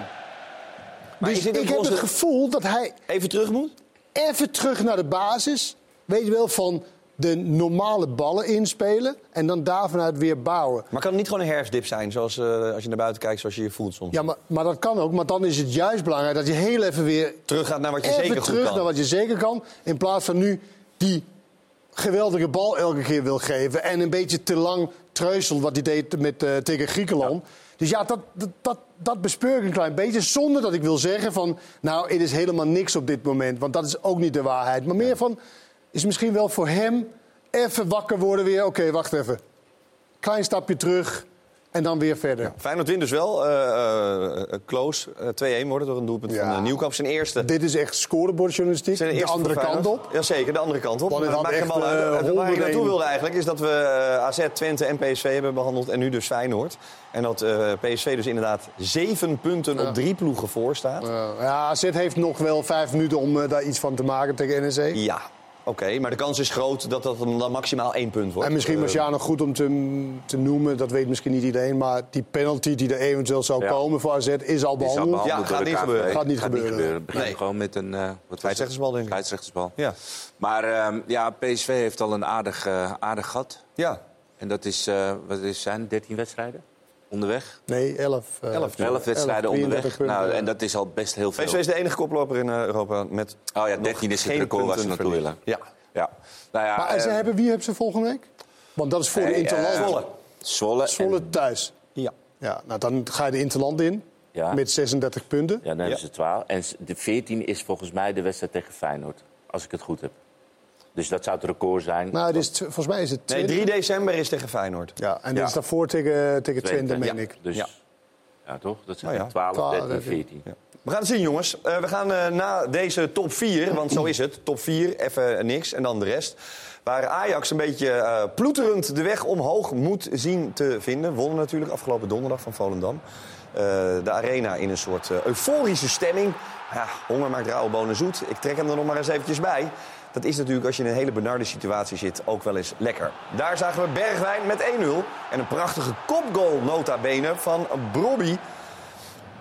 Maar dus ik heb het gevoel dat hij... Even terug moet? Even terug naar de basis. Weet je wel, van de normale ballen inspelen. En dan daar vanuit weer bouwen. Maar kan het niet gewoon een herfstdip zijn, zoals eh, als je naar buiten kijkt, zoals je je voelt soms? Ja, maar, maar dat kan ook. Maar dan is het juist belangrijk dat je heel even weer... Terug gaat naar wat je even zeker terug kan. naar wat je zeker kan. In plaats van nu die geweldige bal elke keer wil geven. En een beetje te lang treuselt wat hij deed met, eh, tegen Griekenland. Dus ja, dat, dat, dat, dat bespeur ik een klein beetje. Zonder dat ik wil zeggen van... Nou, het is helemaal niks op dit moment. Want dat is ook niet de waarheid. Maar meer van... Is misschien wel voor hem even wakker worden weer. Oké, wacht even. Klein stapje terug. En dan weer verder. Feyenoord wint dus wel. eh eh, eh, close. eh, 2-1 wordt door een doelpunt van uh, Nieuwkamp. Zijn eerste. Dit is echt scorebordjournalistiek. De andere kant op. Jazeker, de andere kant op. Want het Maar maakt uit. waar ik 101. naartoe wilde eigenlijk is dat we AZ, Twente en PSV hebben behandeld. En nu dus Feyenoord. En dat PSV dus inderdaad zeven punten op drie ploegen voor staat. Ja, AZ heeft nog wel vijf minuten om daar iets van te maken tegen NEC. Ja, oké. maar de kans is groot dat dat dan maximaal één punt wordt. En misschien was Eh, ja nog goed om te, te noemen, dat weet misschien niet iedereen. Maar die penalty die er eventueel zou Ja. komen voor AZ is al Die is al behandeld. behandeld door de KNVB. Gaat niet gebeuren. Het begint gewoon met een uh, scheidsrechtersbal, denk ik. Scheidsrechtersbal. Ja. Maar uh, ja, PSV heeft al een aardig, uh, aardig gat. Ja. En dat is, uh, wat is zijn 13 wedstrijden onderweg? Nee, 11. Uh, 11, 11 wedstrijden 11, onderweg. Nou, en dat is al best heel veel. PSV is de enige koploper in Europa met. Oh ja, 13 is het record waar ze naartoe willen. Ja. ja. Nou ja maar ze uh, hebben, wie hebben ze volgende week? Want dat is voor de Interland. Zwolle. Zwolle, Zwolle en... thuis. Ja. ja. Nou, dan ga je de Interland in. Ja. Met 36 punten. Ja, dan hebben ze 12. En de 14 is volgens mij de wedstrijd tegen Feyenoord. Als ik het goed heb. Dus dat zou het record zijn. Nou, het is, volgens mij is het 20. Nee, 3 december is tegen Feyenoord. Ja, en dit ja. is daarvoor tegen, tegen Twente, meen ja. ik. Dus, ja. ja, toch? Dat zijn oh, ja. 12, 12 13, 14. Ja. We gaan het zien, jongens. Uh, we gaan uh, na deze top 4, want zo is het. Top 4, even niks en dan de rest. Waar Ajax een beetje uh, ploeterend de weg omhoog moet zien te vinden. Wonnen natuurlijk afgelopen donderdag van Volendam. Uh, de arena in een soort uh, euforische stemming. Ja, honger maakt rauwe bonen zoet. Ik trek hem er nog maar eens eventjes bij. Dat is natuurlijk als je in een hele benarde situatie zit ook wel eens lekker. Daar zagen we Bergwijn met 1-0. En een prachtige kopgoal nota bene van Brobby.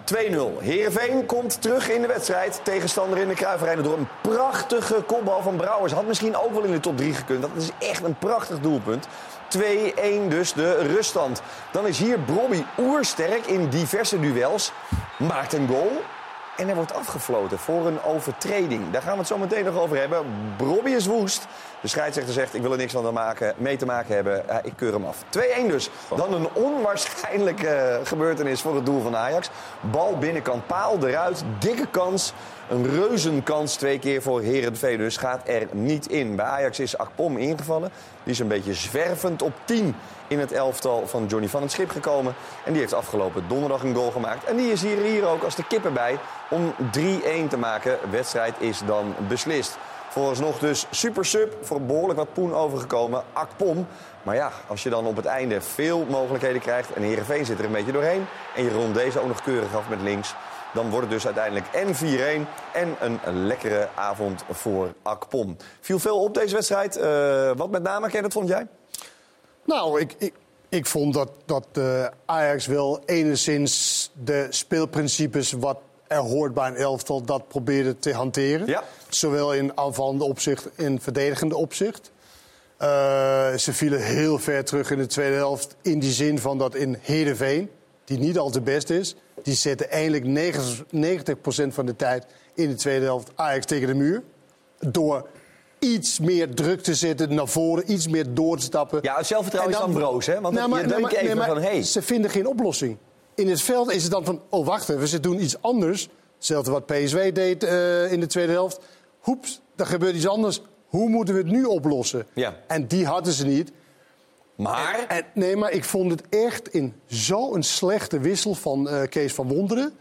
2-0. Heerenveen komt terug in de wedstrijd. Tegenstander in de Kruiverijnen door een prachtige kopbal van Brouwers. Had misschien ook wel in de top 3 gekund. Dat is echt een prachtig doelpunt. 2-1 dus de ruststand. Dan is hier Brobby oersterk in diverse duels. Maakt een goal. En er wordt afgefloten voor een overtreding. Daar gaan we het zo meteen nog over hebben. Brobby is woest. De scheidsrechter zegt, ik wil er niks van maken, mee te maken hebben. Uh, ik keur hem af. 2-1 dus. Dan een onwaarschijnlijke gebeurtenis voor het doel van Ajax. Bal binnenkant, paal eruit. Dikke kans. Een reuzenkans twee keer voor Herenveen dus gaat er niet in. Bij Ajax is Akpom ingevallen. Die is een beetje zwervend op 10 in het elftal van Johnny van het Schip gekomen. En die heeft afgelopen donderdag een goal gemaakt. En die is hier, hier ook als de kippen bij om 3-1 te maken. Wedstrijd is dan beslist. Vooralsnog dus super sub, voor behoorlijk wat poen overgekomen. Akpom. Maar ja, als je dan op het einde veel mogelijkheden krijgt... en Heerenveen zit er een beetje doorheen... en je rondt deze ook nog keurig af met links... dan wordt het dus uiteindelijk en 4-1 en een lekkere avond voor Akpom. Viel veel op deze wedstrijd. Uh, wat met name, Ken, dat vond jij? Nou, ik, ik, ik vond dat, dat uh, Ajax wel enigszins de speelprincipes wat er hoort bij een elftal dat proberen te hanteren. Zowel in aanvallende opzicht in verdedigende opzicht. Eh, ze vielen heel ver terug in de tweede helft. In die zin van dat in Heerenveen, die niet al te best is... die zetten eindelijk 90% van de tijd in de tweede helft Ajax tegen de muur. Door iets meer druk te zetten, naar voren, iets meer door te stappen. Ja, het zelfvertrouwen En is dan broos, hè? Want Nou, je denkt nou, even nee, van, hey. Ze vinden geen oplossing. In het veld is het dan van, oh wacht even, ze doen iets anders. Hetzelfde wat PSW deed eh, in de tweede helft. Hoeps, er gebeurt iets anders. Hoe moeten we het nu oplossen? Ja. En die hadden ze niet. Maar? En, nee, maar ik vond het echt in zo'n slechte wissel van eh, Kees van Wonderen.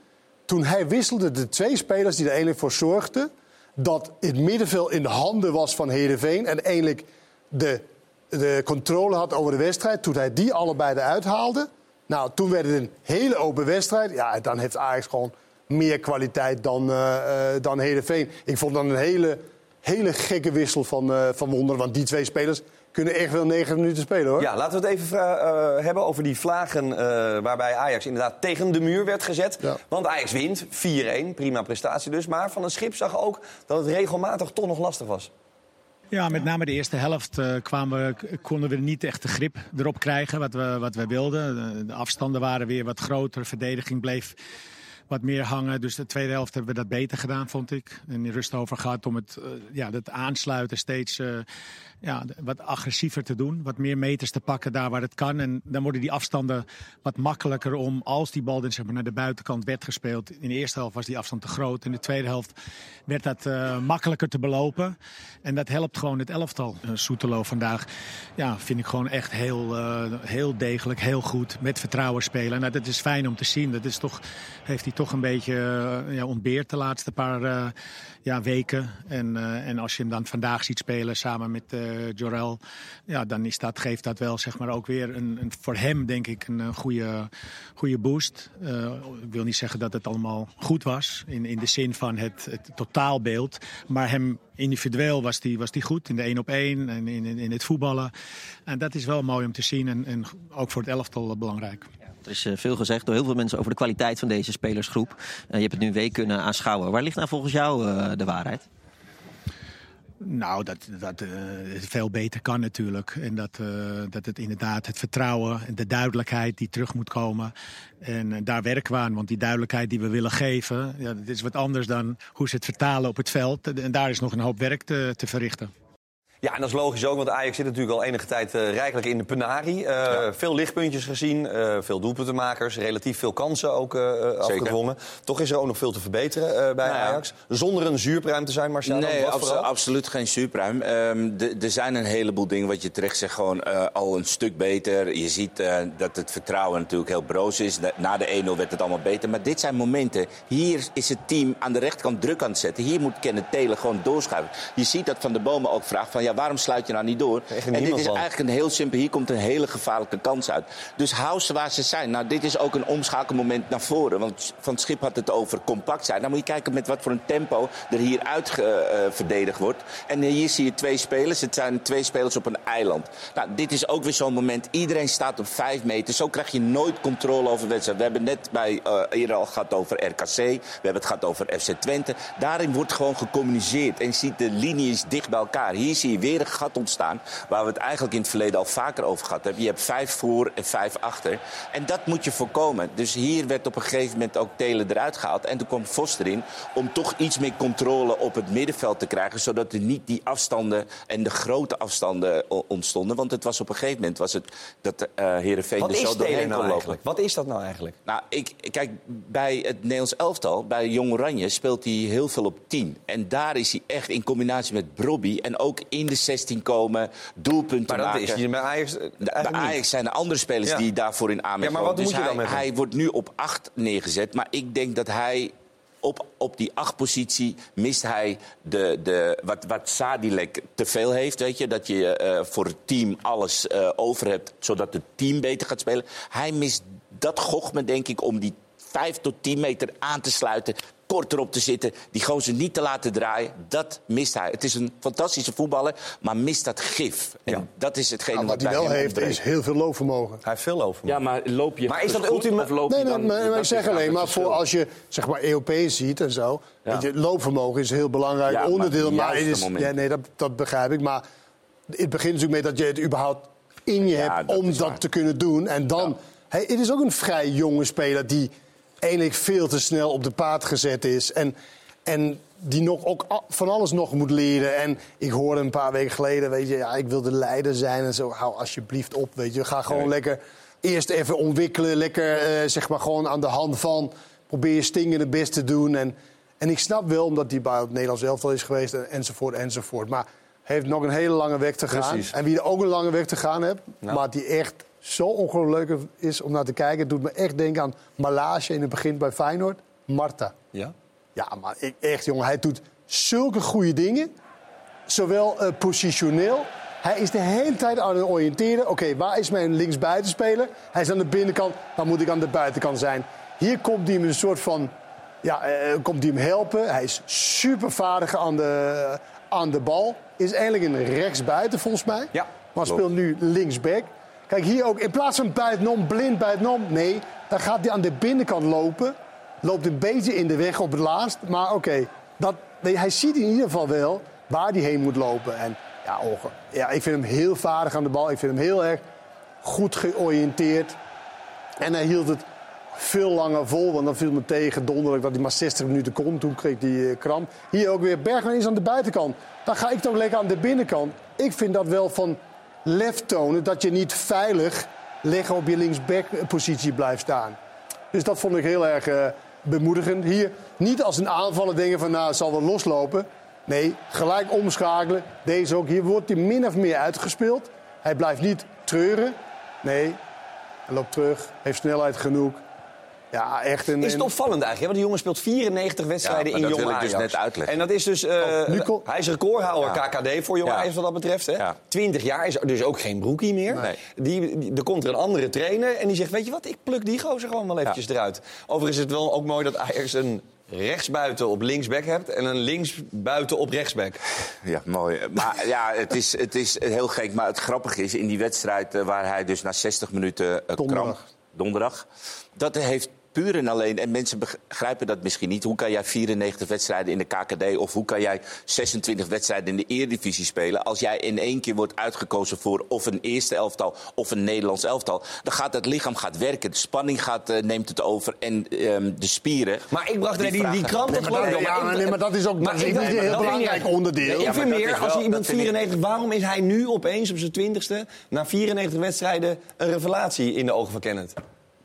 Toen hij wisselde de twee spelers die er eigenlijk voor zorgden... dat het middenveld in de handen was van Heerenveen... en eigenlijk de, de controle had over de wedstrijd. Toen hij die allebei eruit haalde... Nou, toen werd het een hele open wedstrijd. Ja, dan heeft Ajax gewoon meer kwaliteit dan, eh eh dan. Ik vond dan een hele, hele gekke wissel van, eh, van Wonderen. Want die twee spelers kunnen echt wel negen minuten spelen, hoor. Ja, laten we het even vra- eh, hebben over die vlagen eh, waarbij Ajax inderdaad tegen de muur werd gezet. Want Ajax wint, 4-1, prima prestatie dus. Maar Van het Schip zag ook dat het regelmatig toch nog lastig was. Ja, met name de eerste helft eh, kwamen konden we niet echt de grip erop krijgen wat we, wat we wilden. De, de afstanden waren weer wat groter, verdediging bleef wat meer hangen. Dus de tweede helft hebben we dat beter gedaan, vond ik. En in rust over gehad om het, eh, ja, het aansluiten steeds eh, ja, wat agressiever te doen. Wat meer meters te pakken daar waar het kan. En dan worden die afstanden wat makkelijker om als die bal dan, zeg maar, naar de buitenkant werd gespeeld. In de eerste helft was die afstand te groot. In de tweede helft werd dat eh, makkelijker te belopen. En dat helpt gewoon het elftal. Eh, Soetelo vandaag ja, vind ik gewoon echt heel, eh, heel degelijk, heel goed. Met vertrouwen spelen. Nou, dat is fijn om te zien. Dat is toch, heeft hij toch een beetje ja, ontbeerd de laatste paar ja, weken. En, eh, en als je hem dan vandaag ziet spelen samen met eh Jorel, ja, dan is dat, geeft dat wel zeg maar, ook weer een, een, voor hem, denk ik, een, eh, goede, goede boost. Eh, ik wil niet zeggen dat het allemaal goed was, in, in de zin van het, totaalbeeld. Maar hem individueel was die, was die goed, in de één op één en in, in, in het voetballen. En dat is wel mooi om te zien en, en ook voor het elftal eh, belangrijk. Er is eh, veel gezegd door heel veel mensen over de kwaliteit van deze spelersgroep. Eh, je hebt het nu een week kunnen aanschouwen. Waar ligt nou volgens jou eh, de waarheid? Nou, dat, dat eh, veel beter kan natuurlijk. En dat, eh, dat het inderdaad het vertrouwen en de duidelijkheid die terug moet komen. En eh, daar werken we aan, want die duidelijkheid die we willen geven... Ja, dat is wat anders dan hoe ze het vertalen op het veld. En daar is nog een hoop werk te, te verrichten. Ja, en dat is logisch ook, want Ajax zit natuurlijk al enige tijd eh, rijkelijk in de penarie. Eh, Veel lichtpuntjes gezien, eh, veel doelpuntenmakers, relatief veel kansen ook afgedwongen. Toch is er ook nog veel te verbeteren bij Nou ja. Ajax. Zonder een zuurpruim te zijn, Marcelo. Nee, Wat abso- vooral? absoluut geen superruim. Ehm, er zijn een heleboel dingen, wat je terecht zegt, gewoon al een stuk beter. Je ziet dat het vertrouwen natuurlijk heel broos is. Na- de 1-0 werd het allemaal beter. Maar dit zijn momenten. Hier is het team aan de rechterkant druk aan het zetten. Hier moet Kenneth Taylor gewoon doorschuiven. Je ziet dat Van de Bomen ook vraagt van ja, waarom sluit je nou niet door? En dit is van. eigenlijk een heel simpel. Hier komt een hele gevaarlijke kans uit. Dus hou ze waar ze zijn. Nou, dit is ook een omschakelmoment naar voren. Want Van het Schip had het over compact zijn. Dan moet je kijken met wat voor een tempo er hier uit ge- eh, verdedigd wordt. En hier zie je twee spelers. Het zijn twee spelers op een eiland. Nou, dit is ook weer zo'n moment. Iedereen staat op vijf meter. Zo krijg je nooit controle over wedstrijd. We hebben net bij eh eerder al gehad over RKC. We hebben het gehad over FC Twente. Daarin wordt gewoon gecommuniceerd. En je ziet de linies dicht bij elkaar. Hier zie je weer een gat ontstaan. Waar we het eigenlijk in het verleden al vaker over gehad hebben. Je hebt vijf voor en vijf achter. En dat moet je voorkomen. Dus hier werd op een gegeven moment ook Telen eruit gehaald. En toen kwam Vos erin. Om toch iets meer controle op het middenveld te krijgen. Zodat er niet die afstanden en de grote afstanden ontstonden. Want het was op een gegeven moment was het dat uh, Heerenveen Wat er zo doorheen nou kon lopen. eigenlijk? Wat is dat nou eigenlijk? Nou, ik, kijk, bij het Nederlands elftal, bij Jong Oranje, speelt hij heel veel op 10. En daar is hij echt in combinatie met Brobby. En ook in de 16 komen, doelpunten Maar dat maken. is hier bij Ajax Bij Ajax niet. zijn er andere spelers Ja. die daarvoor in aanmerking Ja, maar wat komen. moet je dus dan hij, met hem? hij wordt nu op 8 neergezet. Maar ik denk dat hij op, op die 8 positie mist hij de, de, wat, wat Sadilek te veel heeft. Weet je? Dat je eh, voor het team alles eh, over hebt, zodat het team beter gaat spelen. Hij mist dat gochme, denk ik, om die 5 tot 10 meter aan te sluiten. Kort erop te zitten. Die gozer niet te laten draaien. Dat mist hij. Het is een fantastische voetballer, maar mist dat gif. En dat is hetgene Nou, wat wat hij wel heeft, ontbreekt. is heel veel loopvermogen. Hij heeft veel loopvermogen. Ja, maar loop je Maar is dat ultieme- Nee, nee, dan- maar, ik zeg alleen maar voor als je zeg maar EOP ziet en zo. Ja. Weet je, loopvermogen is een heel belangrijk Ja, onderdeel. Maar het is, ja, nee, dat, dat begrijp ik. Maar het begint natuurlijk met dat je het überhaupt in je Ja, hebt dat om dat waar. te kunnen doen. En dan, hij, het is ook een vrij jonge speler die eigenlijk veel te snel op de paard gezet is. En, en die nog ook van alles nog moet leren. En ik hoorde een paar weken geleden, weet je, ja, ik wilde leider zijn en zo. Hou alsjeblieft op, weet je. Ga gewoon lekker eerst even ontwikkelen. Lekker, eh, zeg maar, gewoon aan de hand van. Probeer je stingende best te doen. En, en ik snap wel, omdat hij bij het Nederlands elftal is geweest, en, enzovoort, enzovoort. Maar heeft nog een hele lange weg te gaan. Precies. En wie er ook een lange weg te gaan heeft, Nou. maar die echt zo ongelooflijk leuk is om naar te kijken. Het doet me echt denken aan Malage in het begin bij Feyenoord. Marta. Ja? Ja, maar ik, echt jongen, hij doet zulke goede dingen. Zowel eh, positioneel. Hij is de hele tijd aan het oriënteren. Oké, waar is mijn linksbuitenspeler? Hij is aan de binnenkant, dan moet ik aan de buitenkant zijn. Hier komt hij hem een soort van... Ja, eh, komt hij hem helpen. Hij is super vaardig aan de, aan de bal. Is eigenlijk een rechtsbuiten volgens mij. Ja, maar speelt nu linksback. Kijk, hier ook, in plaats van buitenom, blind buitenom. Nee, dan gaat hij aan de binnenkant lopen. Loopt een beetje in de weg op het laatst. Maar oké, hij ziet in ieder geval wel waar hij heen moet lopen. En ja, onge- ja, ik vind hem heel vaardig aan de bal. Ik vind hem heel erg goed georiënteerd. En hij hield het veel langer vol. Want dan viel me tegen donderdag dat hij maar 60 minuten kon. Toen kreeg hij eh, kramp. Hier ook weer. Bergman is aan de buitenkant. Dan ga ik toch lekker aan de binnenkant. Ik vind dat wel van lef tonen. Dat je niet veilig liggen op je linksback-positie blijft staan. Dus dat vond ik heel erg eh, bemoedigend. Hier niet als een aanvaller denken van nou, het zal wel loslopen. Nee, gelijk omschakelen. Deze ook. Hier wordt hij min of meer uitgespeeld. Hij blijft niet treuren. Nee, hij loopt terug. Heeft snelheid genoeg. Ja, echt een... Is het een- opvallend eigenlijk? hè? Want die jongen speelt 94 wedstrijden Ja, in dat Jong wil ik dus Ajax. net uitleggen. En dat is dus... Oh, kom- hij is recordhouder Ja. KKD voor Jong Ja. Ajax wat dat betreft. Hè? Ja. 20 jaar is dus ook geen broekie meer. Nee. Die, die- er komt er een andere trainer en die zegt... weet je wat, ik pluk die gozer gewoon wel eventjes eruit. Overigens is het wel ook mooi dat Ajax een rechtsbuiten op linksback hebt... en een linksbuiten op rechtsback. Ja, mooi. Maar ja, het is, het is heel gek. Maar het grappige is, in die wedstrijd eh, waar hij dus na 60 minuten eh, Donderdag. kramp... Donderdag. Dat heeft puur en alleen, en mensen begrijpen dat misschien niet... hoe kan jij 94 wedstrijden in de KKD... of hoe kan jij 26 wedstrijden in de Eredivisie spelen... als jij in één keer wordt uitgekozen voor of een eerste elftal... of een Nederlands elftal. Dan gaat het lichaam gaat werken, de spanning gaat, eh, neemt het over... en ehm, de spieren... Maar ik bracht Die die, die, die vragen- krant Nee, maar dat- ja, maar nee, maar dat is ook- dat is een heel dat belangrijk onderdeel. Nee, Ja, ik vind meer, als je iemand dat vind ik- 94... Waarom is hij nu opeens op zijn 20ste... na 94 wedstrijden een revelatie in de ogen van Kenneth?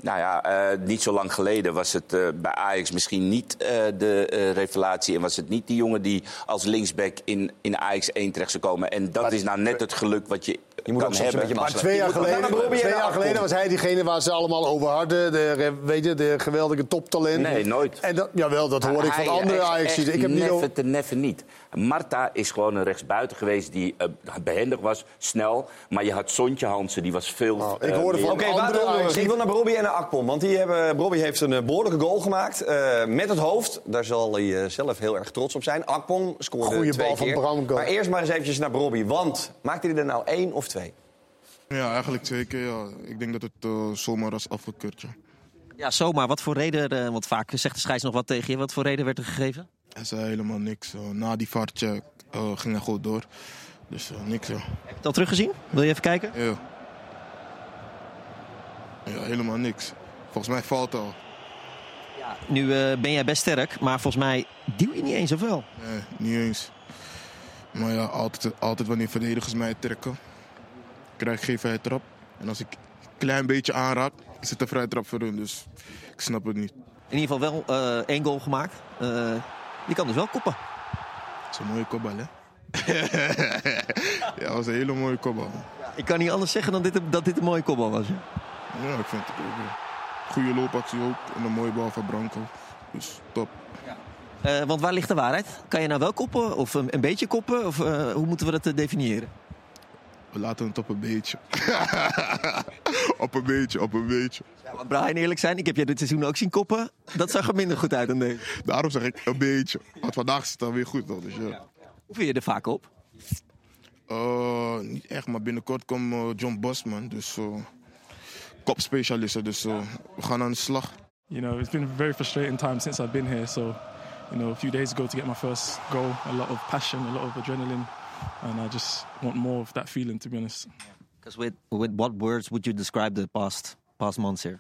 Nou ja, eh, niet zo lang geleden was het eh, bij Ajax misschien niet eh, de eh, revelatie. En was het niet die jongen die als linksback in, in Ajax 1 terecht zou komen. En dat is nou net het geluk wat je, Je moet kan ook hebben. beetje Maar twee jaar geleden, twee jaar geleden was hij diegene waar ze allemaal over hadden. De, weet je, de geweldige toptalent. Nee, nooit. En dat, jawel, dat hoor ik van Hij- andere ajax Ik heb niet neffen te neffen niet. Marta is gewoon een rechtsbuiten geweest die eh, behendig was, snel. Maar je had Sontje Hansen, die was veel... Oh, ik eh, hoorde van Oké, Ulrich. Ik wil naar Bobby en naar Akpom. Want die hebben, Bobby heeft een eh, behoorlijke goal gemaakt. eh, met het hoofd. Daar zal hij eh, zelf heel erg trots op zijn. Akpom scoorde Goeie twee bal van keer. Branco. Maar eerst maar eens eventjes naar Bobby. Want maakte hij er nou één of twee? Ja, eigenlijk twee keer. Ja. Ik denk dat het eh, zomaar was afgekeurd. Ja. Ja, zomaar. Wat voor reden, eh, want vaak zegt de scheids nog wat tegen je. Wat voor reden werd er gegeven? Hij zei helemaal niks. na die vaartje eh, ging hij goed door. Dus eh, niks, ja. Heb je het al teruggezien? Wil je even kijken? ja. Ja, helemaal niks. Volgens mij valt al. Nu eh, ben jij best sterk, maar volgens mij duw je niet eens of wel? Nee, niet eens. Maar ja, altijd, altijd wanneer verdedigers mij trekken, krijg ik geen vrije trap. En als ik een klein beetje aanraak, is het een vrije trap voor hun. Dus ik snap het niet. In ieder geval wel één goal gemaakt. Je kan dus wel koppen. Het is een mooie kopbal, hè? (laughs) ja, dat was een hele mooie kopbal. Ik kan niet anders zeggen dan dit, dat dit een mooie kopbal was. hè? Ja, ik vind het ook. ja. Goede loopactie ook. En een mooie bal van Branco. Dus top. Eh, want waar ligt de waarheid? Kan je nou wel koppen of een, een beetje koppen? Of eh, hoe moeten we dat eh, definiëren? We laten het op een beetje. (laughs) op een beetje, op een beetje. Ja, maar Brian, eerlijk zijn, ik heb jij dit seizoen ook zien koppen. Dat zag er minder goed uit dan deze. Daarom zeg ik een beetje. Want vandaag is het dan weer goed. hoor, Dus ja. Hoe vind je er vaak op? Eh, niet echt, maar binnenkort komt eh, John Bosman. Dus eh kopspecialisten. Dus we gaan aan de slag. You know, it's been a very frustrating time since I've been here. So, you know, a few days ago to get my first goal, a lot of passion, a lot of adrenaline, and I just want more of that feeling, to be honest. Because with, with what words would you describe the past past months here?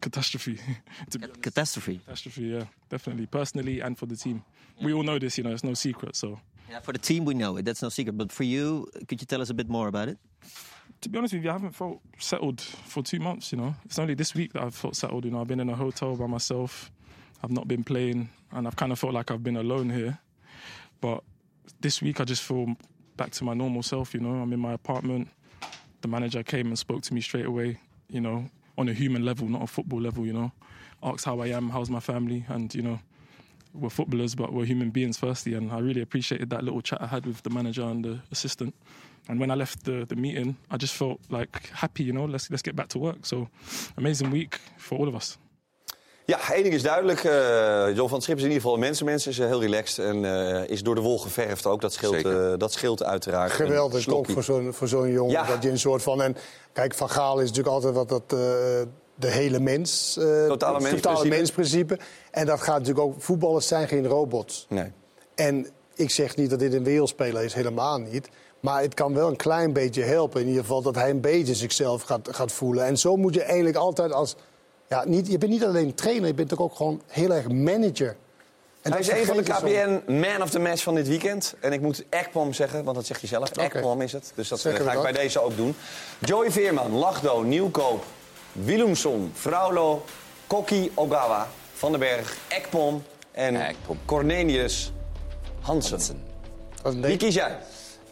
Catastrophe. (laughs) To be honest. Catastrophe. Catastrophe, yeah, definitely. Personally and for the team. We all know this, you know, it's no secret. So, Yeah, for the team, we know it. That's no secret. But for you, could you tell us a bit more about it? to be honest with you, I haven't felt settled for two months. You know, it's only this week that I've felt settled. You know, I've been in a hotel by myself. I've not been playing, and I've kind of felt like I've been alone here. But this week, I just feel back to my normal self. You know, I'm in my apartment. The manager came and spoke to me straight away. You know, on a human level, not a football level. You know, asked how I am, how's my family, and you know. We're footballers, but we're human beings firstly, and I really appreciated that little chat I had with the manager and the assistant. And when I left the, the meeting, I just felt like happy, you know, let's, let's get back to work. So, amazing week for all of us. Ja, één ding is duidelijk. eh John van het Schip is in ieder geval een mensenmens. Is eh, heel relaxed en eh, is door de wol geverfd ook. Dat scheelt, eh, dat scheelt uiteraard. Geweldig slokkie. voor zo'n voor zo'n jongen. Ja. Dat je een soort van. En kijk, Van Gaal is natuurlijk altijd wat dat. eh, de hele mens. eh, Totale mensprincipe. mensprincipe. En dat gaat natuurlijk ook. Voetballers zijn geen robots. Nee. En ik zeg niet dat dit een wereldspeler is, helemaal niet. Maar het kan wel een klein beetje helpen. In ieder geval dat hij een beetje zichzelf gaat, gaat voelen. En zo moet je eigenlijk altijd als. Ja, niet, je bent niet alleen trainer, je bent ook gewoon heel erg manager. En Hij is een van de KPN Man of the Match van dit weekend. En ik moet Ekpom zeggen, want dat zeg je zelf. Ekpom is het. Dus dat eh, ga ik dat. bij deze ook doen. Joey Veerman, Lachdo, Nieuwkoop, Willemson, Fraulo, Kokkie Ogawa, Van den Berg, Ekpom en Cornelius Hansen. Wie kies jij?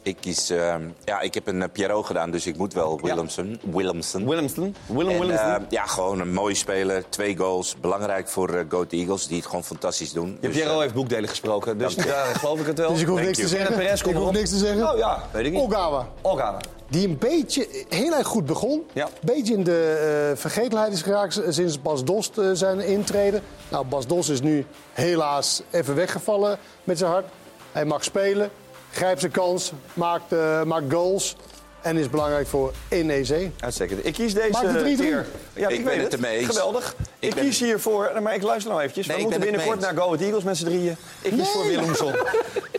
Ik kies, ehm, ja, ik heb een eh, Pierrot gedaan, dus ik moet wel Willemsen. Willemsen. Willemsen. Willem En, Willemsen. eh, ja, gewoon een mooie speler. Twee goals. Belangrijk voor eh Goat Eagles, die het gewoon fantastisch doen. Je Dus, Piero eh, heeft boekdelen gesproken, dus daar geloof ik het wel. (laughs) Dus ik hoef Thank niks te zeggen. Kenneth Perez, kom Ik hoef niks te zeggen. Oh ja, weet ik niet. Ogawa. Ogawa. Die een beetje, heel erg goed begon. Een beetje in de eh, vergetelheid is geraakt sinds Bas Dost zijn intreden. Nou, Bas Dost is nu helaas even weggevallen met zijn hart. Hij mag spelen, grijpt zijn kans, maakt, eh, maakt goals. En is belangrijk voor NEC. Uitstekend. Ik kies deze Maak de 3-3. keer. Ja, ik, Ik weet het ermee. Geweldig. Ik, Ik ben- kies hiervoor, maar ik luister nou eventjes. Nee, We moeten binnenkort naar Go Ahead Eagles met z'n drieën. Ik kies voor Willemson. (laughs)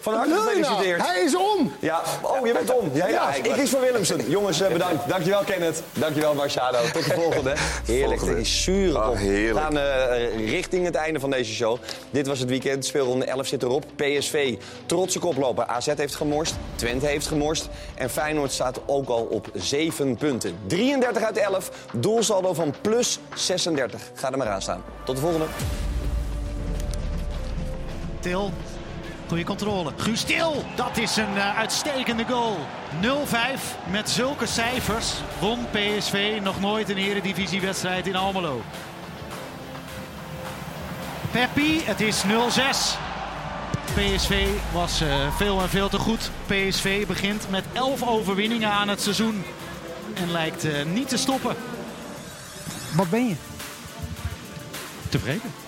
Van harte nou? gefeliciteerd. Hij is om! Ja, oh, je bent om. Ja, ja. Ja, ik kies voor Willemsen. Jongens, eh, bedankt. Dankjewel, Kenneth. Dankjewel, Marciano. Tot de (laughs) volgende. Heerlijk. Volgende. Het is zure op. We gaan eh, richting het einde van deze show. Dit was het weekend. Speelronde 11 zit erop. PSV, trotse koploper. AZ heeft gemorst. Twente heeft gemorst. En Feyenoord staat ook al op 7 punten. 33 uit 11. Doelsaldo van plus 36. Ga er maar aan staan. Tot de volgende. Til, goede controle. Guus Til, dat is een eh, uitstekende goal. 0-5 met zulke cijfers won PSV nog nooit een eredivisiewedstrijd in Almelo. Peppi, het is 0-6. PSV was eh, veel en veel te goed. PSV begint met 11 overwinningen aan het seizoen. En lijkt eh, niet te stoppen. Wat ben je? Tevreden.